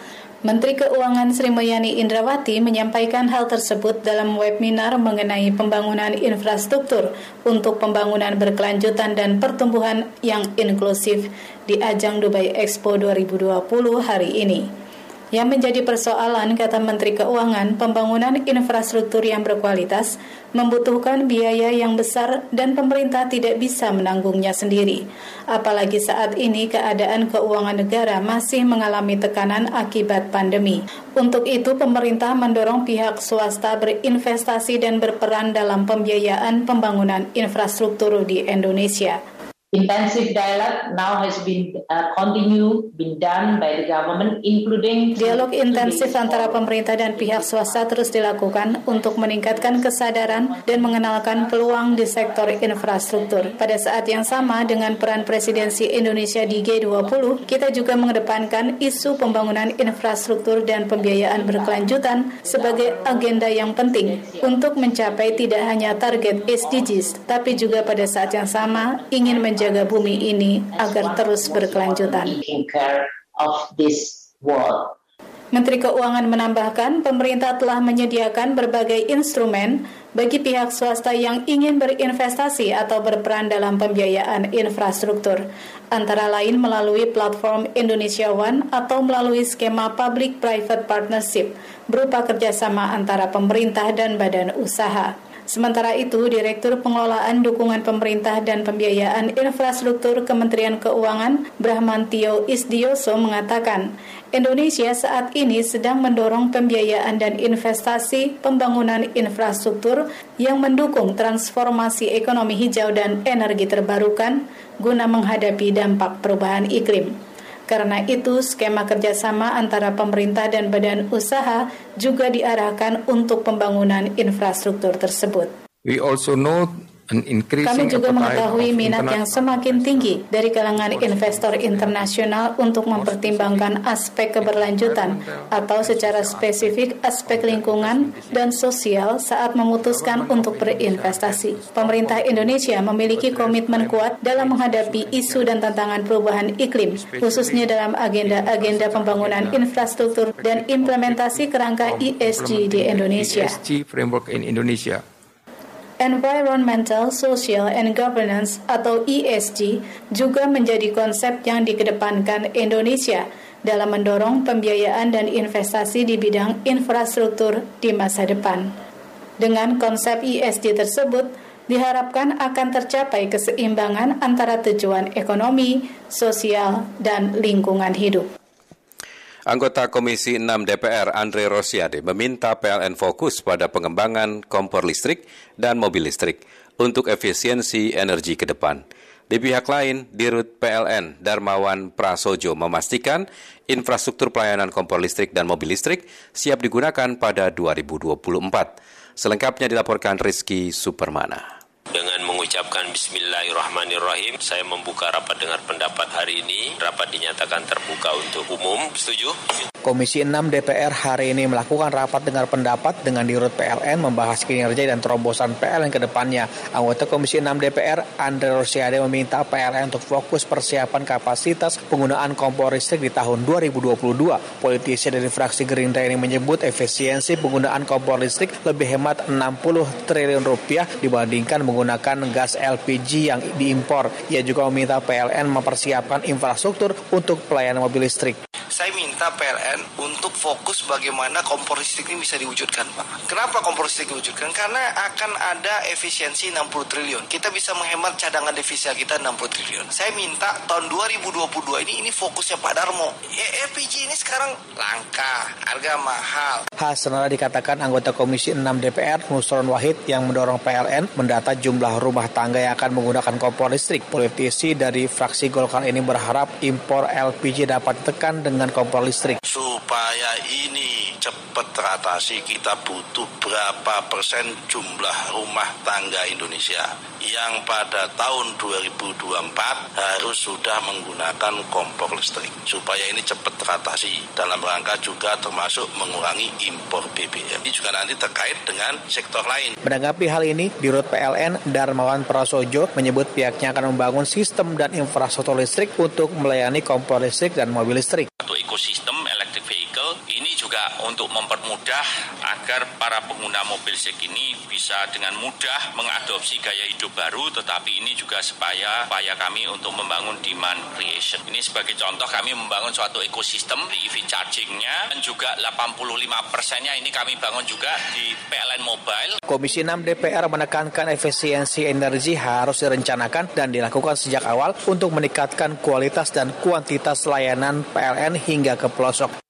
Menteri Keuangan Sri Mulyani Indrawati menyampaikan hal tersebut dalam webinar mengenai pembangunan infrastruktur untuk pembangunan berkelanjutan dan pertumbuhan yang inklusif di ajang Dubai Expo 2020 hari ini. Yang menjadi persoalan, kata Menteri Keuangan, pembangunan infrastruktur yang berkualitas membutuhkan biaya yang besar dan pemerintah tidak bisa menanggungnya sendiri. Apalagi saat ini keadaan keuangan negara masih mengalami tekanan akibat pandemi. Untuk itu, pemerintah mendorong pihak swasta berinvestasi dan berperan dalam pembiayaan pembangunan infrastruktur di Indonesia. Intensive dialogue now has been uh, continue been done by the government including Dialog intensif antara pemerintah dan pihak swasta terus dilakukan untuk meningkatkan kesadaran dan mengenalkan peluang di sektor infrastruktur. Pada saat yang sama dengan peran presidensi Indonesia di G20, kita juga mengedepankan isu pembangunan infrastruktur dan pembiayaan berkelanjutan sebagai agenda yang penting untuk mencapai tidak hanya target SDGs, tapi juga pada saat yang sama ingin mencapai menjaga bumi ini agar terus berkelanjutan. Menteri Keuangan menambahkan, pemerintah telah menyediakan berbagai instrumen bagi pihak swasta yang ingin berinvestasi atau berperan dalam pembiayaan infrastruktur, antara lain melalui platform Indonesia One atau melalui skema Public-Private Partnership berupa kerjasama antara pemerintah dan badan usaha. Sementara itu, Direktur Pengelolaan Dukungan Pemerintah dan Pembiayaan Infrastruktur Kementerian Keuangan Brahmantio Isdioso mengatakan, Indonesia saat ini sedang mendorong pembiayaan dan investasi pembangunan infrastruktur yang mendukung transformasi ekonomi hijau dan energi terbarukan guna menghadapi dampak perubahan iklim. Karena itu, skema kerjasama antara pemerintah dan badan usaha juga diarahkan untuk pembangunan infrastruktur tersebut. We also know kami juga mengetahui minat yang semakin tinggi dari kalangan investor internasional untuk mempertimbangkan aspek keberlanjutan atau secara spesifik aspek lingkungan dan sosial saat memutuskan untuk berinvestasi. Pemerintah Indonesia memiliki komitmen kuat dalam menghadapi isu dan tantangan perubahan iklim, khususnya dalam agenda-agenda pembangunan infrastruktur dan implementasi kerangka ESG di Indonesia. Environmental, Social, and Governance atau ESG juga menjadi konsep yang dikedepankan Indonesia dalam mendorong pembiayaan dan investasi di bidang infrastruktur di masa depan. Dengan konsep ESG tersebut, diharapkan akan tercapai keseimbangan antara tujuan ekonomi, sosial, dan lingkungan hidup. Anggota Komisi 6 DPR Andre Rosiade meminta PLN fokus pada pengembangan kompor listrik dan mobil listrik. untuk efisiensi energi ke depan. Di pihak lain, Dirut PLN Darmawan Prasojo memastikan infrastruktur pelayanan kompor listrik dan mobil listrik siap digunakan pada 2024. Selengkapnya dilaporkan Rizky Supermana. Dengan mengucapkan Bismillahirrahmanirrahim, saya membuka rapat dengar pendapat hari ini. Rapat dinyatakan terbuka untuk umum. Setuju? Komisi 6 DPR hari ini melakukan rapat dengar pendapat dengan Dirut PLN membahas kinerja dan terobosan PLN ke depannya. Anggota Komisi 6 DPR, Andre Rosiade meminta PLN untuk fokus persiapan kapasitas penggunaan kompor listrik di tahun 2022. Politisi dari fraksi Gerindra ini menyebut efisiensi penggunaan kompor listrik lebih hemat 60 triliun rupiah dibandingkan gas LPG yang diimpor. Ia juga meminta PLN mempersiapkan infrastruktur untuk pelayanan mobil listrik. Saya minta PLN untuk fokus bagaimana kompor listrik ini bisa diwujudkan, Pak. Kenapa kompor listrik diwujudkan? Karena akan ada efisiensi 60 triliun. Kita bisa menghemat cadangan devisa kita 60 triliun. Saya minta tahun 2022 ini ini fokusnya Pak Darmo. Ya, LPG ini sekarang langka, harga mahal. Hal senada dikatakan anggota Komisi 6 DPR Nusron Wahid yang mendorong PLN mendata jumlah rumah tangga yang akan menggunakan kompor listrik. Politisi dari fraksi Golkar ini berharap impor LPG dapat ditekan dengan dengan kompor listrik. Supaya ini cepat teratasi kita butuh berapa persen jumlah rumah tangga Indonesia yang pada tahun 2024 harus sudah menggunakan kompor listrik supaya ini cepat teratasi dalam rangka juga termasuk mengurangi impor BBM. Ini juga nanti terkait dengan sektor lain. Menanggapi hal ini, Dirut PLN Darmawan Prasojo menyebut pihaknya akan membangun sistem dan infrastruktur listrik untuk melayani kompor listrik dan mobil listrik. Ekosistem ini juga untuk mempermudah agar para pengguna mobil listrik ini bisa dengan mudah mengadopsi gaya hidup baru tetapi ini juga supaya upaya kami untuk membangun demand creation. Ini sebagai contoh kami membangun suatu ekosistem di EV chargingnya dan juga 85 persennya ini kami bangun juga di PLN Mobile. Komisi 6 DPR menekankan efisiensi energi harus direncanakan dan dilakukan sejak awal untuk meningkatkan kualitas dan kuantitas layanan PLN hingga ke pelosok.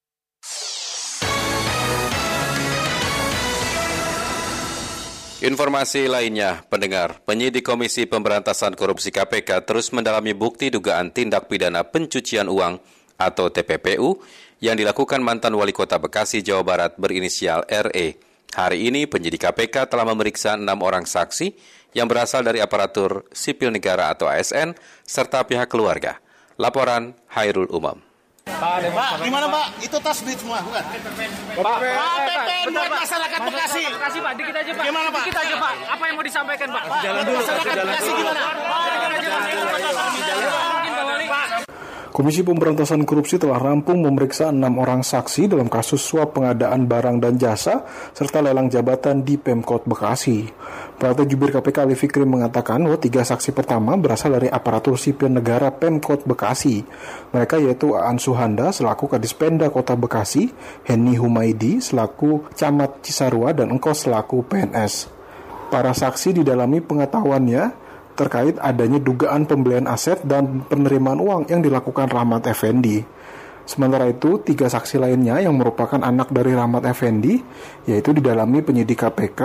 Informasi lainnya, pendengar, penyidik Komisi Pemberantasan Korupsi KPK terus mendalami bukti dugaan tindak pidana pencucian uang atau TPPU yang dilakukan mantan wali kota Bekasi, Jawa Barat berinisial RE. Hari ini penyidik KPK telah memeriksa enam orang saksi yang berasal dari aparatur sipil negara atau ASN serta pihak keluarga. Laporan Hairul Umam. Pak, Pak, di mana Pak? Itu tas duit semua, bukan? Pak, PPN buat masyarakat Bekasi. Bekasi Pak, dikit aja Pak. Gimana Pak? Dikit aja Pak. Apa yang mau disampaikan Pak? Jalan dulu. Masyarakat Bekasi gimana? Komisi Pemberantasan Korupsi telah rampung memeriksa enam orang saksi dalam kasus suap pengadaan barang dan jasa serta lelang jabatan di Pemkot Bekasi. Pelatih Jubir KPK Ali Fikri mengatakan bahwa tiga saksi pertama berasal dari aparatur sipil negara Pemkot Bekasi. Mereka yaitu Aan Suhanda selaku Kadis Penda Kota Bekasi, Henny Humaidi selaku Camat Cisarua, dan Engkos selaku PNS. Para saksi didalami pengetahuannya terkait adanya dugaan pembelian aset dan penerimaan uang yang dilakukan Rahmat Effendi. Sementara itu, tiga saksi lainnya yang merupakan anak dari Rahmat Effendi, yaitu didalami penyidik KPK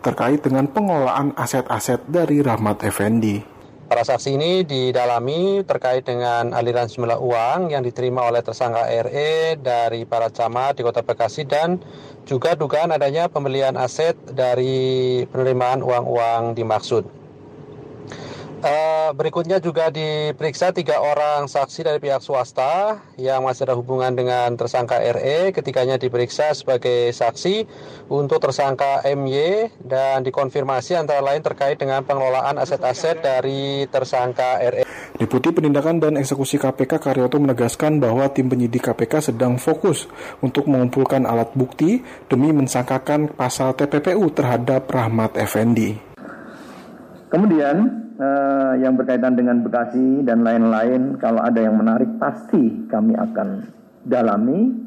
terkait dengan pengelolaan aset-aset dari Rahmat Effendi. Para saksi ini didalami terkait dengan aliran sejumlah uang yang diterima oleh tersangka RE dari para camat di Kota Bekasi dan juga dugaan adanya pembelian aset dari penerimaan uang-uang dimaksud. Uh, berikutnya juga diperiksa tiga orang saksi dari pihak swasta yang masih ada hubungan dengan tersangka RE. Ketiganya diperiksa sebagai saksi untuk tersangka MY dan dikonfirmasi antara lain terkait dengan pengelolaan aset-aset dari tersangka RE. Deputi Penindakan dan Eksekusi KPK Karyoto menegaskan bahwa tim penyidik KPK sedang fokus untuk mengumpulkan alat bukti demi mensangkakan pasal TPPU terhadap Rahmat Effendi. Kemudian uh, yang berkaitan dengan Bekasi dan lain-lain kalau ada yang menarik pasti kami akan dalami.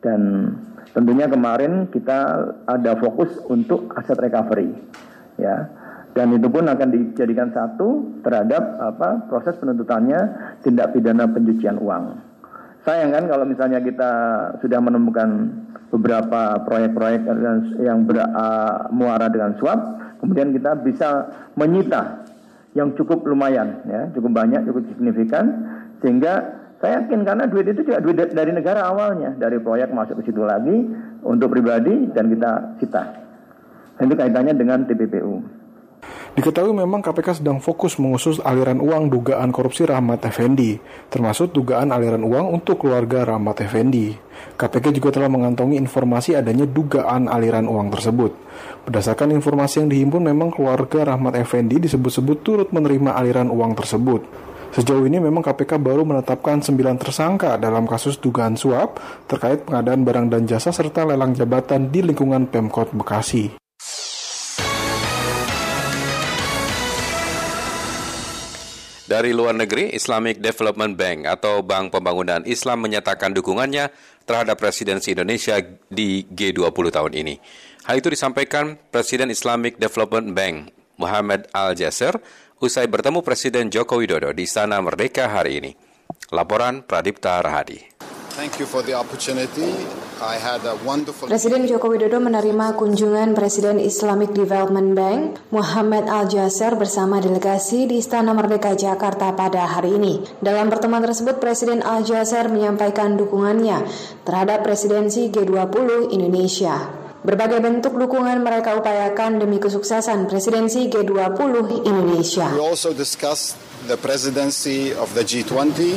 Dan tentunya kemarin kita ada fokus untuk aset recovery ya. Dan itu pun akan dijadikan satu terhadap apa proses penuntutannya tindak pidana pencucian uang. Sayang kan kalau misalnya kita sudah menemukan beberapa proyek-proyek yang ber, uh, muara dengan suap kemudian kita bisa menyita yang cukup lumayan ya, cukup banyak, cukup signifikan sehingga saya yakin karena duit itu juga duit dari negara awalnya, dari proyek masuk ke situ lagi untuk pribadi dan kita cita. Itu kaitannya dengan TPPU. Diketahui memang KPK sedang fokus mengusut aliran uang dugaan korupsi Rahmat Effendi, termasuk dugaan aliran uang untuk keluarga Rahmat Effendi. KPK juga telah mengantongi informasi adanya dugaan aliran uang tersebut. Berdasarkan informasi yang dihimpun memang keluarga Rahmat Effendi disebut-sebut turut menerima aliran uang tersebut. Sejauh ini memang KPK baru menetapkan 9 tersangka dalam kasus dugaan suap terkait pengadaan barang dan jasa serta lelang jabatan di lingkungan Pemkot Bekasi. Dari luar negeri, Islamic Development Bank atau Bank Pembangunan Islam menyatakan dukungannya terhadap presidensi Indonesia di G20 tahun ini. Hal itu disampaikan Presiden Islamic Development Bank Muhammad Al-Jasir usai bertemu Presiden Joko Widodo di Istana Merdeka hari ini. Laporan Pradipta Rahadi. Thank you for the opportunity. Wonderful... Presiden Joko Widodo menerima kunjungan Presiden Islamic Development Bank Muhammad Al Jasser bersama delegasi di Istana Merdeka Jakarta pada hari ini. Dalam pertemuan tersebut, Presiden Al Jasser menyampaikan dukungannya terhadap presidensi G20 Indonesia. Berbagai bentuk dukungan mereka upayakan demi kesuksesan presidensi G20 Indonesia. We also discussed the presidency of the G20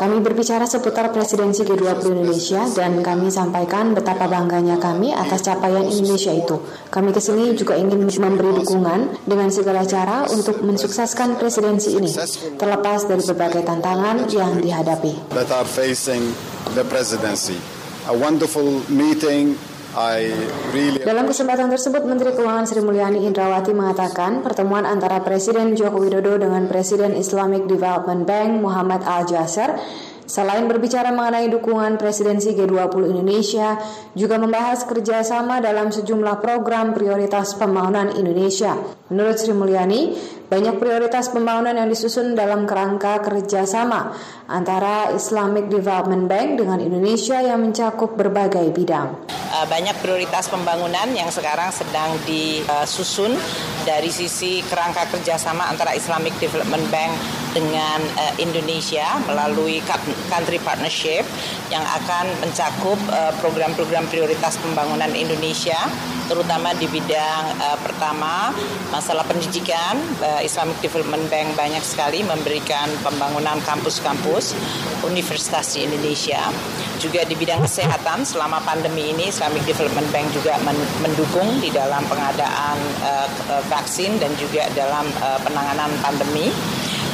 kami berbicara seputar presidensi G20 Indonesia dan kami sampaikan betapa bangganya kami atas capaian Indonesia itu. Kami ke sini juga ingin memberi dukungan dengan segala cara untuk mensukseskan presidensi ini, terlepas dari berbagai tantangan yang dihadapi. That are facing the presidency a wonderful meeting Really... Dalam kesempatan tersebut, Menteri Keuangan Sri Mulyani Indrawati mengatakan pertemuan antara Presiden Joko Widodo dengan Presiden Islamic Development Bank Muhammad Al Jasser Selain berbicara mengenai dukungan presidensi G20 Indonesia, juga membahas kerjasama dalam sejumlah program prioritas pembangunan Indonesia. Menurut Sri Mulyani, banyak prioritas pembangunan yang disusun dalam kerangka kerjasama antara Islamic Development Bank dengan Indonesia yang mencakup berbagai bidang. Eh, banyak prioritas pembangunan yang sekarang sedang disusun dari sisi kerangka kerjasama antara Islamic Development Bank dengan uh, Indonesia melalui country partnership yang akan mencakup uh, program-program prioritas pembangunan Indonesia terutama di bidang uh, pertama masalah pendidikan. Uh, Islamic Development Bank banyak sekali memberikan pembangunan kampus-kampus universitas di Indonesia. Juga di bidang kesehatan selama pandemi ini Islamic Development Bank juga mendukung di dalam pengadaan uh, vaksin dan juga dalam uh, penanganan pandemi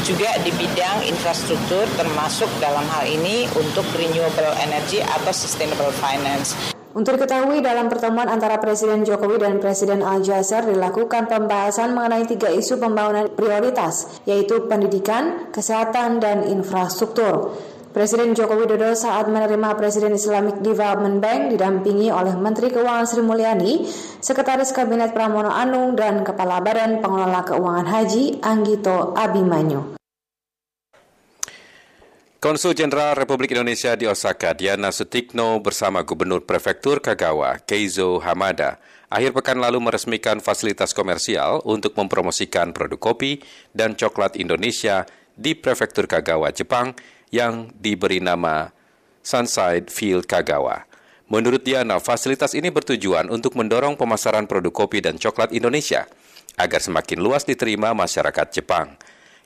juga di bidang infrastruktur termasuk dalam hal ini untuk renewable energy atau sustainable finance. Untuk diketahui dalam pertemuan antara Presiden Jokowi dan Presiden Al-Jazer dilakukan pembahasan mengenai tiga isu pembangunan prioritas, yaitu pendidikan, kesehatan, dan infrastruktur. Presiden Joko Widodo saat menerima Presiden Islamic Development Bank didampingi oleh Menteri Keuangan Sri Mulyani, Sekretaris Kabinet Pramono Anung, dan Kepala Badan Pengelola Keuangan Haji Anggito Abimanyu. Konsul Jenderal Republik Indonesia di Osaka, Diana Sutikno bersama Gubernur Prefektur Kagawa, Keizo Hamada, akhir pekan lalu meresmikan fasilitas komersial untuk mempromosikan produk kopi dan coklat Indonesia di Prefektur Kagawa, Jepang yang diberi nama Sunside Field Kagawa. Menurut Diana, fasilitas ini bertujuan untuk mendorong pemasaran produk kopi dan coklat Indonesia agar semakin luas diterima masyarakat Jepang.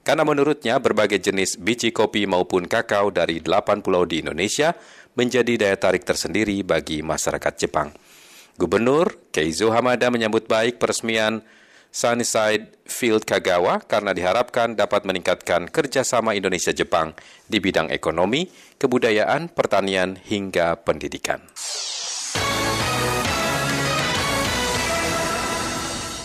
Karena menurutnya berbagai jenis biji kopi maupun kakao dari 8 pulau di Indonesia menjadi daya tarik tersendiri bagi masyarakat Jepang. Gubernur Keizo Hamada menyambut baik peresmian Sunnyside Field Kagawa karena diharapkan dapat meningkatkan kerjasama Indonesia-Jepang di bidang ekonomi, kebudayaan, pertanian, hingga pendidikan.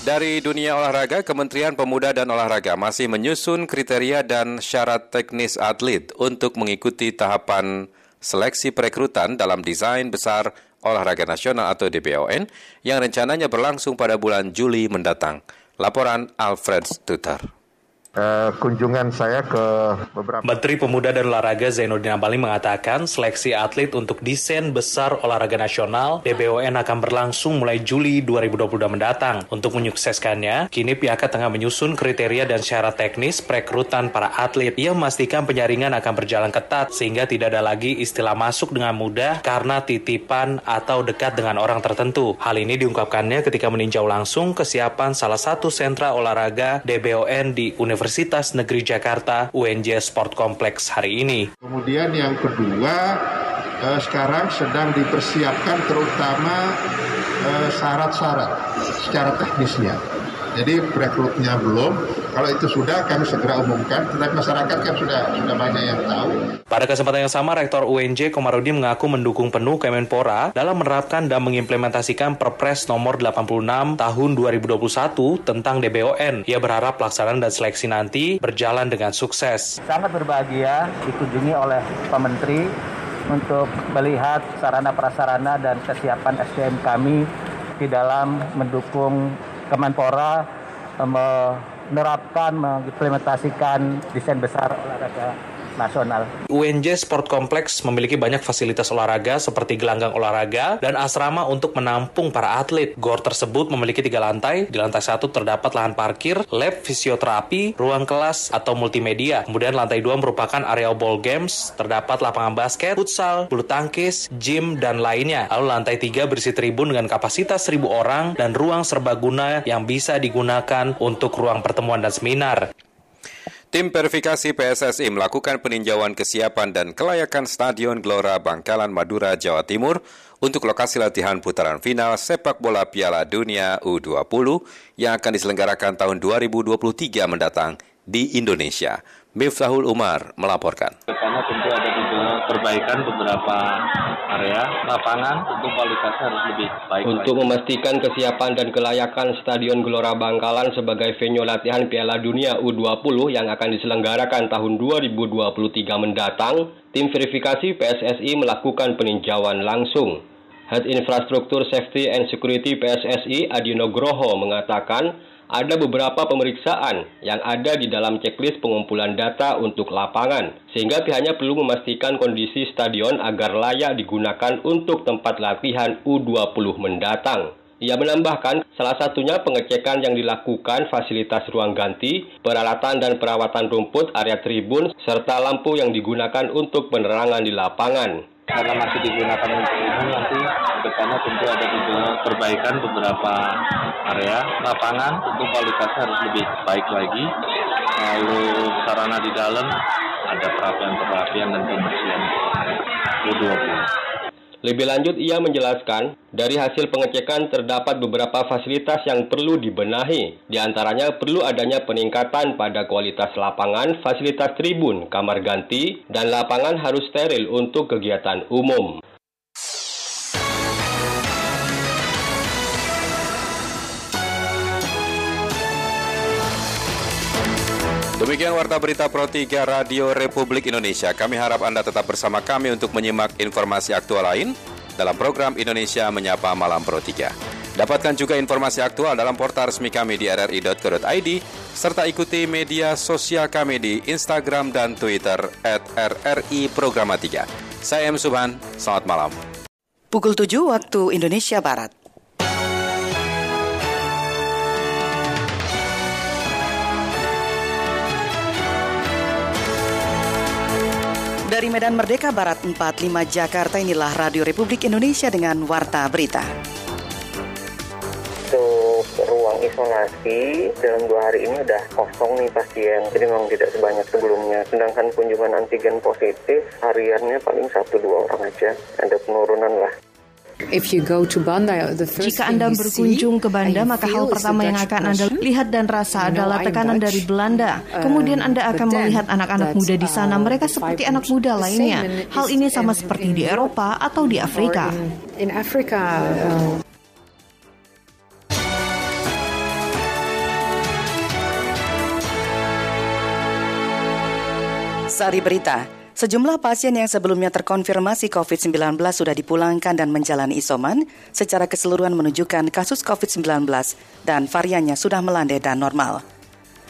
Dari dunia olahraga, Kementerian Pemuda dan Olahraga masih menyusun kriteria dan syarat teknis atlet untuk mengikuti tahapan seleksi perekrutan dalam desain besar olahraga nasional atau DBON yang rencananya berlangsung pada bulan Juli mendatang. Laporan Alfred Stutter. Uh, kunjungan saya ke beberapa Menteri Pemuda dan Olahraga Zainuddin Amali mengatakan seleksi atlet untuk desain besar olahraga nasional DBON akan berlangsung mulai Juli 2022 mendatang. Untuk menyukseskannya, kini pihaknya tengah menyusun kriteria dan syarat teknis perekrutan para atlet. Ia memastikan penyaringan akan berjalan ketat sehingga tidak ada lagi istilah masuk dengan mudah karena titipan atau dekat dengan orang tertentu. Hal ini diungkapkannya ketika meninjau langsung kesiapan salah satu sentra olahraga DBON di Universitas Negeri Jakarta UNJ Sport Complex hari ini. Kemudian yang kedua, eh, sekarang sedang dipersiapkan terutama eh, syarat-syarat secara teknisnya. Jadi rekrutnya belum, kalau itu sudah kami segera umumkan, tetapi masyarakat kan sudah sudah banyak yang tahu. Pada kesempatan yang sama, Rektor UNJ Komarudin mengaku mendukung penuh Kemenpora dalam menerapkan dan mengimplementasikan Perpres nomor 86 tahun 2021 tentang DBON. Ia berharap pelaksanaan dan seleksi nanti berjalan dengan sukses. Sangat berbahagia dikunjungi oleh Pak Menteri untuk melihat sarana prasarana dan kesiapan SDM kami di dalam mendukung Kemenpora menerapkan, mengimplementasikan desain besar olahraga nasional. UNJ Sport Complex memiliki banyak fasilitas olahraga seperti gelanggang olahraga dan asrama untuk menampung para atlet. GOR tersebut memiliki tiga lantai. Di lantai satu terdapat lahan parkir, lab fisioterapi, ruang kelas atau multimedia. Kemudian lantai dua merupakan area ball games, terdapat lapangan basket, futsal, bulu tangkis, gym, dan lainnya. Lalu lantai tiga berisi tribun dengan kapasitas seribu orang dan ruang serbaguna yang bisa digunakan untuk ruang pertemuan dan seminar. Tim verifikasi PSSI melakukan peninjauan kesiapan dan kelayakan Stadion Gelora Bangkalan Madura, Jawa Timur untuk lokasi latihan putaran final sepak bola Piala Dunia U20 yang akan diselenggarakan tahun 2023 mendatang di Indonesia. Miftahul Umar melaporkan. Karena tentu ada perbaikan beberapa area lapangan untuk kualitasnya harus lebih baik. Untuk lagi. memastikan kesiapan dan kelayakan Stadion Gelora Bangkalan sebagai venue latihan Piala Dunia U20 yang akan diselenggarakan tahun 2023 mendatang, tim verifikasi PSSI melakukan peninjauan langsung. Head Infrastruktur Safety and Security PSSI Adi Nugroho mengatakan ada beberapa pemeriksaan yang ada di dalam checklist pengumpulan data untuk lapangan, sehingga pihaknya perlu memastikan kondisi stadion agar layak digunakan untuk tempat latihan U20 mendatang. Ia menambahkan, salah satunya pengecekan yang dilakukan fasilitas ruang ganti, peralatan dan perawatan rumput area tribun, serta lampu yang digunakan untuk penerangan di lapangan karena masih digunakan untuk ini nanti depannya tentu ada juga perbaikan beberapa area lapangan tentu kualitasnya harus lebih baik lagi lalu sarana di dalam ada perapian-perapian dan pembersihan U20 lebih lanjut, ia menjelaskan, dari hasil pengecekan terdapat beberapa fasilitas yang perlu dibenahi. Di antaranya perlu adanya peningkatan pada kualitas lapangan, fasilitas tribun, kamar ganti, dan lapangan harus steril untuk kegiatan umum. Demikian Warta Berita Pro 3 Radio Republik Indonesia. Kami harap Anda tetap bersama kami untuk menyimak informasi aktual lain dalam program Indonesia Menyapa Malam Pro 3. Dapatkan juga informasi aktual dalam portal resmi kami di rri.co.id, serta ikuti media sosial kami di Instagram dan Twitter at RRI Programa 3. Saya M. Subhan, selamat malam. Pukul 7 waktu Indonesia Barat. Dari Medan Merdeka Barat 45 Jakarta inilah Radio Republik Indonesia dengan Warta Berita. Untuk ruang isolasi dalam dua hari ini udah kosong nih pasien, jadi memang tidak sebanyak sebelumnya. Sedangkan kunjungan antigen positif hariannya paling satu dua orang aja, ada penurunan lah. Jika Anda berkunjung ke Banda, maka hal pertama yang akan Anda lihat dan rasa adalah tekanan dari Belanda. Kemudian Anda akan melihat anak-anak muda di sana. Mereka seperti anak muda lainnya. Hal ini sama seperti di Eropa atau di Afrika. Sari Berita, Sejumlah pasien yang sebelumnya terkonfirmasi COVID-19 sudah dipulangkan dan menjalani isoman secara keseluruhan menunjukkan kasus COVID-19 dan variannya sudah melandai dan normal.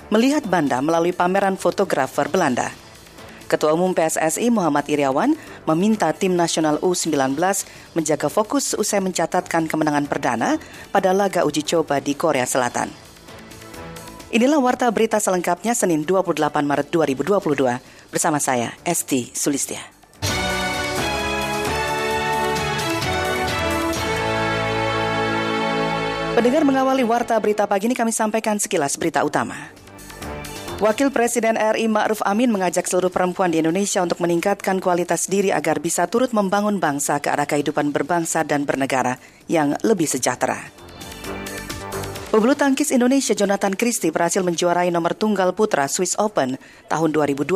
melihat Banda melalui pameran fotografer Belanda. Ketua Umum PSSI Muhammad Iriawan meminta tim nasional U19 menjaga fokus usai mencatatkan kemenangan perdana pada laga uji coba di Korea Selatan. Inilah warta berita selengkapnya Senin 28 Maret 2022 bersama saya Esti Sulistia. Pendengar mengawali warta berita pagi ini kami sampaikan sekilas berita utama. Wakil Presiden RI Ma'ruf Amin mengajak seluruh perempuan di Indonesia untuk meningkatkan kualitas diri agar bisa turut membangun bangsa ke arah kehidupan berbangsa dan bernegara yang lebih sejahtera. Pebulu tangkis Indonesia Jonathan Christie berhasil menjuarai nomor tunggal putra Swiss Open tahun 2022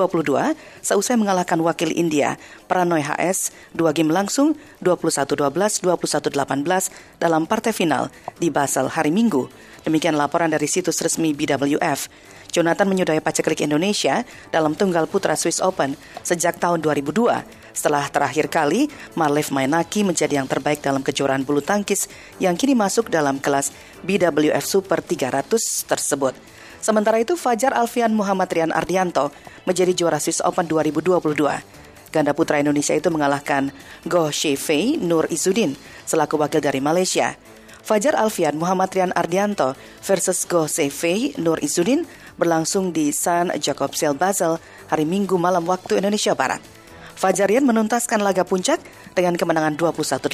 seusai mengalahkan wakil India Pranoy HS dua game langsung 21-12, 21-18 dalam partai final di Basel hari Minggu. Demikian laporan dari situs resmi BWF. Jonathan menyudahi paceklik Indonesia dalam tunggal putra Swiss Open sejak tahun 2002 setelah terakhir kali Marlev Mainaki menjadi yang terbaik dalam kejuaraan bulu tangkis yang kini masuk dalam kelas BWF Super 300 tersebut. Sementara itu Fajar Alfian Muhammad Rian Ardianto menjadi juara Swiss Open 2022. Ganda putra Indonesia itu mengalahkan Goh Shefei Nur Izudin selaku wakil dari Malaysia. Fajar Alfian Muhammad Rian Ardianto versus Goh Shefei Nur Izudin berlangsung di San Sel Basel hari Minggu malam waktu Indonesia Barat. Fajarian menuntaskan laga puncak dengan kemenangan 21-18,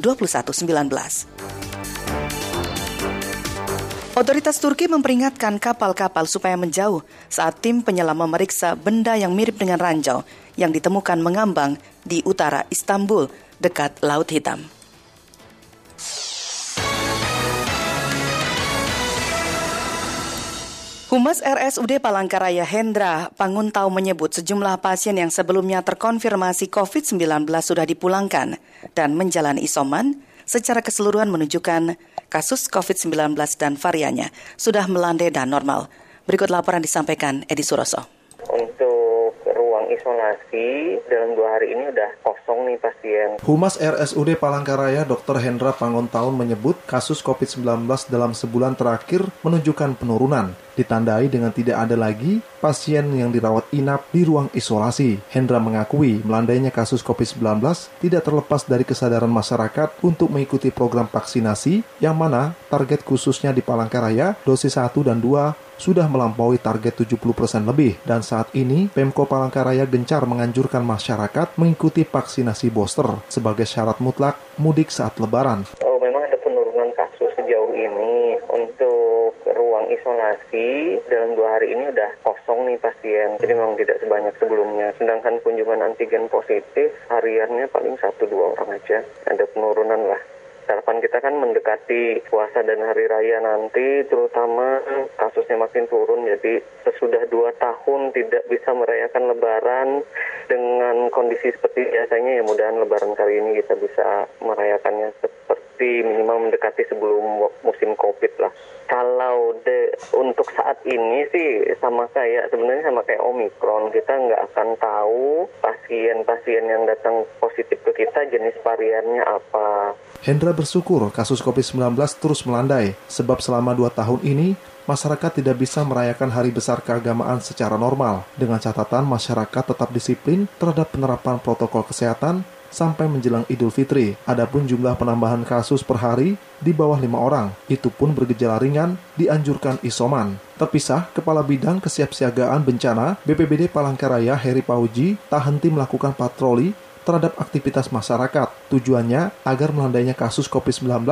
21-19. Otoritas Turki memperingatkan kapal-kapal supaya menjauh saat tim penyelam memeriksa benda yang mirip dengan ranjau yang ditemukan mengambang di utara Istanbul dekat Laut Hitam. Humas RSUD Palangkaraya Hendra Panguntau menyebut sejumlah pasien yang sebelumnya terkonfirmasi COVID-19 sudah dipulangkan dan menjalani isoman secara keseluruhan menunjukkan kasus COVID-19 dan variannya sudah melandai dan normal. Berikut laporan disampaikan Edi Suroso. Isolasi dalam dua hari ini udah kosong nih pasien. Humas RSUD Palangkaraya Dr. Hendra Pangontaun menyebut kasus COVID-19 dalam sebulan terakhir menunjukkan penurunan ditandai dengan tidak ada lagi pasien yang dirawat inap di ruang isolasi. Hendra mengakui melandainya kasus COVID-19 tidak terlepas dari kesadaran masyarakat untuk mengikuti program vaksinasi yang mana target khususnya di Palangkaraya dosis 1 dan 2 sudah melampaui target 70% lebih. Dan saat ini Pemko Palangkaraya gencar menganjurkan masyarakat mengikuti vaksinasi booster sebagai syarat mutlak mudik saat lebaran. Oh, memang ada penurunan kasus sejauh ini untuk ruang isolasi. Dalam dua hari ini udah kosong nih pasien. Jadi memang tidak sebanyak sebelumnya. Sedangkan kunjungan antigen positif hariannya paling satu dua orang aja. Ada penurunan lah harapan kita kan mendekati puasa dan hari raya nanti terutama kasusnya makin turun. Jadi sesudah dua tahun tidak bisa merayakan lebaran dengan kondisi seperti biasanya ya mudahan lebaran kali ini kita bisa merayakannya seperti minimal mendekati sebelum musim covid lah. Kalau de, untuk saat ini sih sama kayak sebenarnya sama kayak omikron. Kita nggak akan tahu pasien-pasien yang datang positif ke kita jenis variannya apa Hendra bersyukur kasus COVID-19 terus melandai, sebab selama dua tahun ini, masyarakat tidak bisa merayakan hari besar keagamaan secara normal, dengan catatan masyarakat tetap disiplin terhadap penerapan protokol kesehatan sampai menjelang Idul Fitri. Adapun jumlah penambahan kasus per hari di bawah lima orang, itu pun bergejala ringan, dianjurkan isoman. Terpisah, Kepala Bidang Kesiapsiagaan Bencana BPBD Palangkaraya Heri Pauji tak henti melakukan patroli terhadap aktivitas masyarakat. Tujuannya agar melandainya kasus COVID-19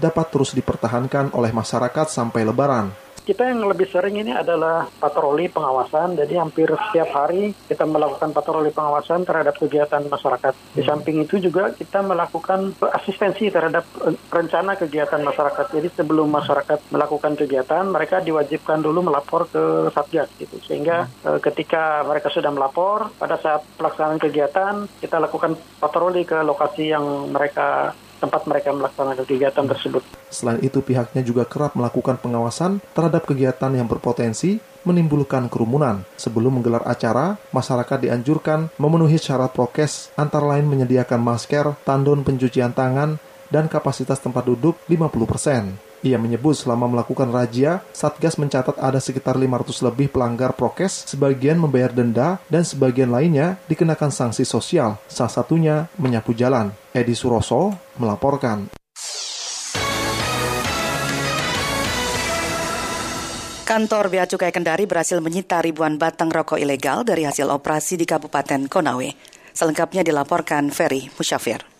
dapat terus dipertahankan oleh masyarakat sampai lebaran. Kita yang lebih sering ini adalah patroli pengawasan, jadi hampir setiap hari kita melakukan patroli pengawasan terhadap kegiatan masyarakat. Di hmm. samping itu juga kita melakukan asistensi terhadap eh, rencana kegiatan masyarakat. Jadi sebelum masyarakat melakukan kegiatan, mereka diwajibkan dulu melapor ke Satgas gitu. Sehingga hmm. eh, ketika mereka sudah melapor, pada saat pelaksanaan kegiatan, kita lakukan patroli ke lokasi yang mereka tempat mereka melaksanakan kegiatan tersebut. Selain itu, pihaknya juga kerap melakukan pengawasan terhadap kegiatan yang berpotensi menimbulkan kerumunan. Sebelum menggelar acara, masyarakat dianjurkan memenuhi syarat prokes, antara lain menyediakan masker, tandon pencucian tangan, dan kapasitas tempat duduk 50%. Ia menyebut selama melakukan razia, Satgas mencatat ada sekitar 500 lebih pelanggar prokes, sebagian membayar denda, dan sebagian lainnya dikenakan sanksi sosial, salah satunya menyapu jalan. Edi Suroso melaporkan. Kantor Bea Cukai Kendari berhasil menyita ribuan batang rokok ilegal dari hasil operasi di Kabupaten Konawe. Selengkapnya dilaporkan Ferry Musyafir.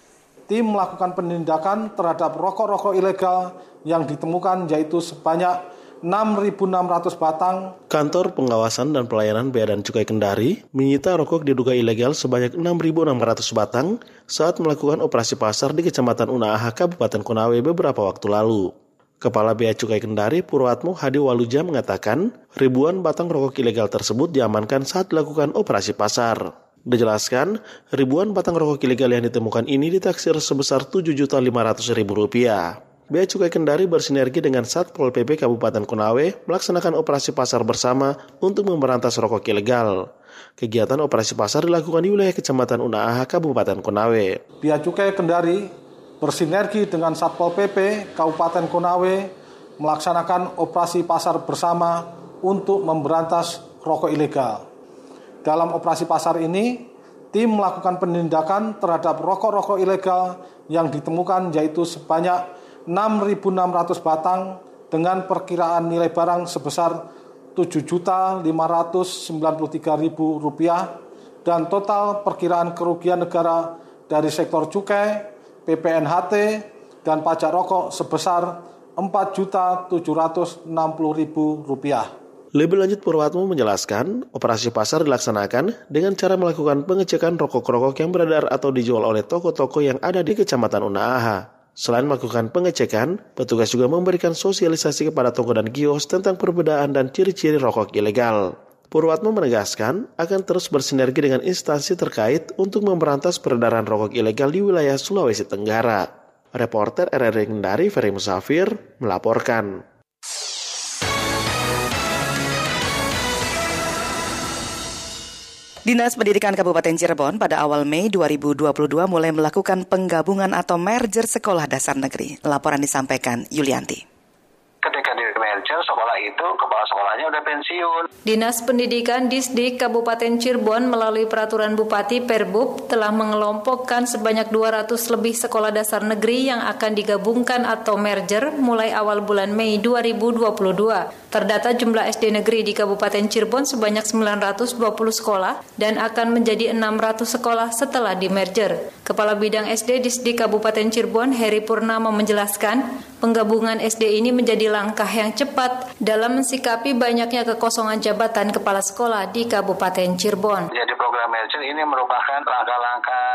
Tim melakukan penindakan terhadap rokok-rokok ilegal yang ditemukan yaitu sebanyak 6.600 batang. Kantor Pengawasan dan Pelayanan Bea dan Cukai Kendari menyita rokok diduga ilegal sebanyak 6.600 batang saat melakukan operasi pasar di Kecamatan Unaaha, Kabupaten Konawe beberapa waktu lalu. Kepala Bea Cukai Kendari Purwatmo Hadi Waluja mengatakan ribuan batang rokok ilegal tersebut diamankan saat dilakukan operasi pasar. Dijelaskan, ribuan batang rokok ilegal yang ditemukan ini ditaksir sebesar Rp7.500.000. Bea Cukai Kendari bersinergi dengan Satpol PP Kabupaten Konawe melaksanakan operasi pasar bersama untuk memberantas rokok ilegal. Kegiatan operasi pasar dilakukan di wilayah Kecamatan Unaaha, Kabupaten Konawe. Bea Cukai Kendari bersinergi dengan Satpol PP Kabupaten Konawe melaksanakan operasi pasar bersama untuk memberantas rokok ilegal. Dalam operasi pasar ini, tim melakukan penindakan terhadap rokok-rokok ilegal yang ditemukan yaitu sebanyak 6.600 batang dengan perkiraan nilai barang sebesar Rp7.593.000 dan total perkiraan kerugian negara dari sektor cukai PPNHT, dan pajak rokok sebesar Rp4.760.000. Lebih lanjut Purwatmo menjelaskan, operasi pasar dilaksanakan dengan cara melakukan pengecekan rokok-rokok yang beredar atau dijual oleh toko-toko yang ada di Kecamatan Unaaha. Selain melakukan pengecekan, petugas juga memberikan sosialisasi kepada toko dan kios tentang perbedaan dan ciri-ciri rokok ilegal. Purwatmo menegaskan akan terus bersinergi dengan instansi terkait untuk memberantas peredaran rokok ilegal di wilayah Sulawesi Tenggara. Reporter RRI Kendari Ferry Musafir melaporkan. Dinas Pendidikan Kabupaten Cirebon pada awal Mei 2022 mulai melakukan penggabungan atau merger sekolah dasar negeri. Laporan disampaikan Yulianti merger sekolah itu kepala sekolahnya udah pensiun. Dinas Pendidikan Disdik Kabupaten Cirebon melalui peraturan Bupati Perbub telah mengelompokkan sebanyak 200 lebih sekolah dasar negeri yang akan digabungkan atau merger mulai awal bulan Mei 2022. Terdata jumlah SD negeri di Kabupaten Cirebon sebanyak 920 sekolah dan akan menjadi 600 sekolah setelah di merger. Kepala Bidang SD Disdik Kabupaten Cirebon Heri Purnama menjelaskan, penggabungan SD ini menjadi langkah yang dalam mensikapi banyaknya kekosongan jabatan kepala sekolah di Kabupaten Cirebon. Jadi program merger ini merupakan langkah-langkah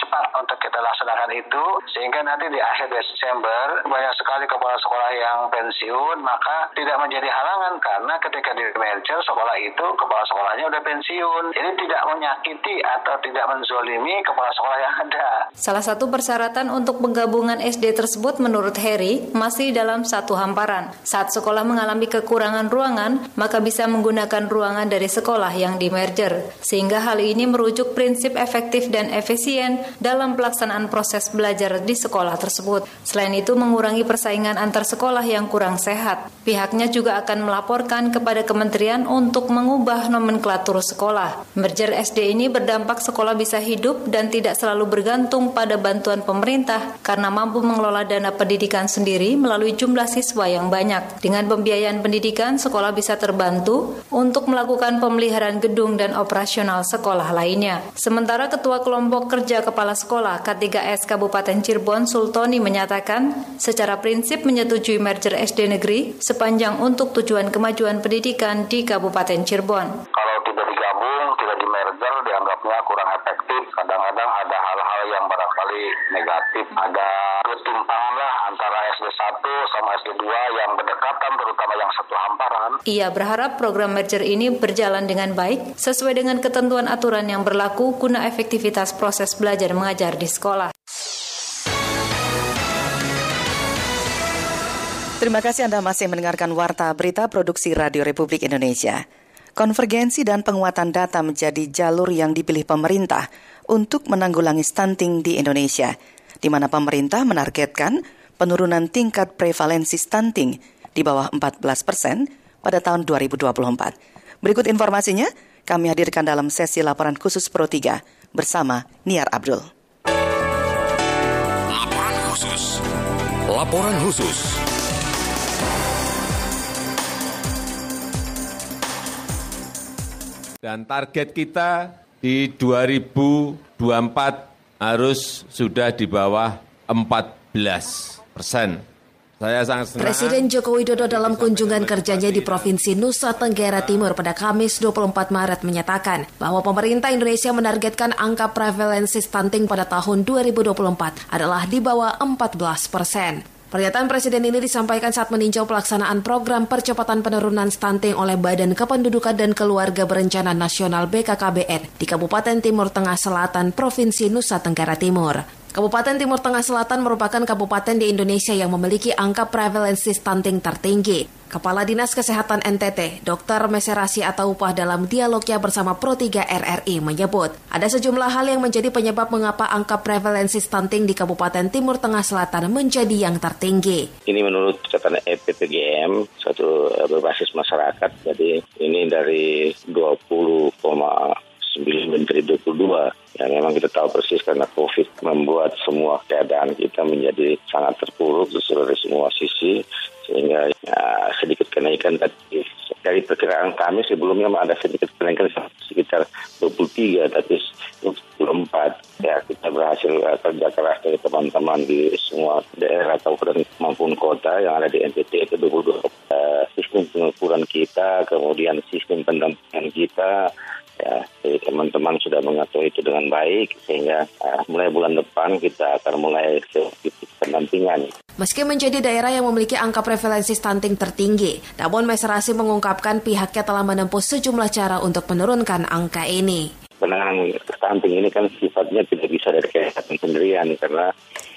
cepat untuk kita laksanakan itu sehingga nanti di akhir Desember banyak sekali kepala sekolah yang pensiun maka tidak menjadi halangan karena ketika di merger sekolah itu kepala sekolahnya udah pensiun ini tidak menyakiti atau tidak menzolimi kepala sekolah yang ada. Salah satu persyaratan untuk penggabungan SD tersebut menurut Heri masih dalam satu hamparan saat sekolah mengalami kekurangan ruangan, maka bisa menggunakan ruangan dari sekolah yang di merger. Sehingga hal ini merujuk prinsip efektif dan efisien dalam pelaksanaan proses belajar di sekolah tersebut. Selain itu mengurangi persaingan antar sekolah yang kurang sehat. Pihaknya juga akan melaporkan kepada kementerian untuk mengubah nomenklatur sekolah. Merger SD ini berdampak sekolah bisa hidup dan tidak selalu bergantung pada bantuan pemerintah karena mampu mengelola dana pendidikan sendiri melalui jumlah siswa yang banyak. Dengan pembiayaan pendidikan, sekolah bisa terbantu untuk melakukan pemeliharaan gedung dan operasional sekolah lainnya. Sementara Ketua Kelompok Kerja Kepala Sekolah K3S Kabupaten Cirebon Sultoni menyatakan, secara prinsip menyetujui merger SD negeri sepanjang untuk tujuan kemajuan pendidikan di Kabupaten Cirebon. Kalau tidak digabung, tidak merger, dianggapnya kurang efektif. Kadang-kadang ada hal-hal yang barangkali negatif, ada ketimpangan lah antara SD 1 sama SD 2 yang berdekatan terutama yang satu hamparan. Ia berharap program merger ini berjalan dengan baik sesuai dengan ketentuan aturan yang berlaku guna efektivitas proses belajar mengajar di sekolah. Terima kasih Anda masih mendengarkan Warta Berita Produksi Radio Republik Indonesia. Konvergensi dan penguatan data menjadi jalur yang dipilih pemerintah untuk menanggulangi stunting di Indonesia, di mana pemerintah menargetkan penurunan tingkat prevalensi stunting di bawah 14 persen pada tahun 2024. Berikut informasinya, kami hadirkan dalam sesi laporan khusus Pro 3 bersama Niar Abdul. Laporan khusus. Laporan khusus. Dan target kita di 2024 harus sudah di bawah 14 persen. Saya sangat senang. Presiden Joko Widodo dalam kunjungan kerjanya di Provinsi Nusa Tenggara Timur pada Kamis 24 Maret menyatakan bahwa pemerintah Indonesia menargetkan angka prevalensi stunting pada tahun 2024 adalah di bawah 14 persen. Pernyataan Presiden ini disampaikan saat meninjau pelaksanaan program percepatan penurunan stunting oleh Badan Kependudukan dan Keluarga Berencana Nasional BKKBN di Kabupaten Timur Tengah Selatan, Provinsi Nusa Tenggara Timur. Kabupaten Timur Tengah Selatan merupakan kabupaten di Indonesia yang memiliki angka prevalensi stunting tertinggi. Kepala Dinas Kesehatan NTT, Dr. Meserasi Ataupah dalam dialognya bersama Pro 3 RRI menyebut, ada sejumlah hal yang menjadi penyebab mengapa angka prevalensi stunting di Kabupaten Timur Tengah Selatan menjadi yang tertinggi. Ini menurut catatan EPPGM, suatu eh, berbasis masyarakat, jadi ini dari 20,9 dari 22 ya memang kita tahu persis karena COVID membuat semua keadaan kita menjadi sangat terpuruk dari semua sisi sehingga ya, sedikit kenaikan tapi dari perkiraan kami sebelumnya ada sedikit kenaikan sekitar 23 tapi 24 ya kita berhasil uh, kerja keras dari teman-teman di semua daerah kabupaten maupun kota yang ada di NTT itu 22 uh, sistem pengukuran kita kemudian sistem pendampingan kita ya jadi teman-teman sudah mengatur itu dengan baik sehingga uh, mulai bulan depan kita akan mulai pendampingan. Meski menjadi daerah yang memiliki angka prevalensi stunting tertinggi, namun Meserasi mengungkapkan pihaknya telah menempuh sejumlah cara untuk menurunkan angka ini. Penanganan stunting ini kan sifatnya tidak bisa dari kesehatan sendirian karena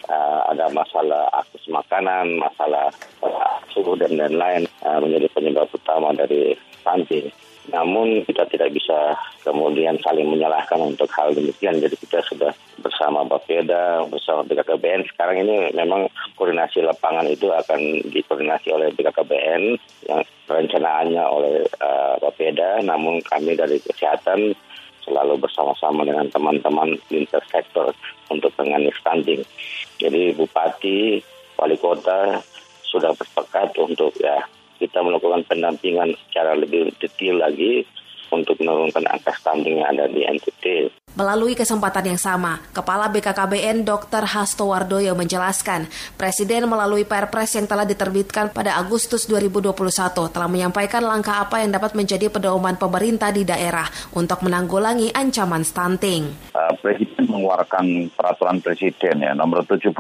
uh, ada masalah akses makanan, masalah uh, suhu dan lain-lain uh, menjadi penyebab utama dari stunting. Namun kita tidak bisa kemudian saling menyalahkan untuk hal demikian. Jadi kita sudah bersama Bapeda, bersama BKKBN. Sekarang ini memang koordinasi lapangan itu akan dikoordinasi oleh BKKBN yang perencanaannya oleh uh, Bapeda. Namun kami dari kesehatan selalu bersama-sama dengan teman-teman lintas sektor untuk menangani stunting. Jadi Bupati, Wali Kota sudah bersepakat untuk ya kita melakukan pendampingan secara lebih detail lagi untuk menurunkan angka stunting yang ada di NTT. Melalui kesempatan yang sama, Kepala BKKBN Dr. Hasto Wardoyo menjelaskan, Presiden melalui Perpres yang telah diterbitkan pada Agustus 2021 telah menyampaikan langkah apa yang dapat menjadi pedoman pemerintah di daerah untuk menanggulangi ancaman stunting. Uh, Presiden mengeluarkan peraturan Presiden ya nomor 72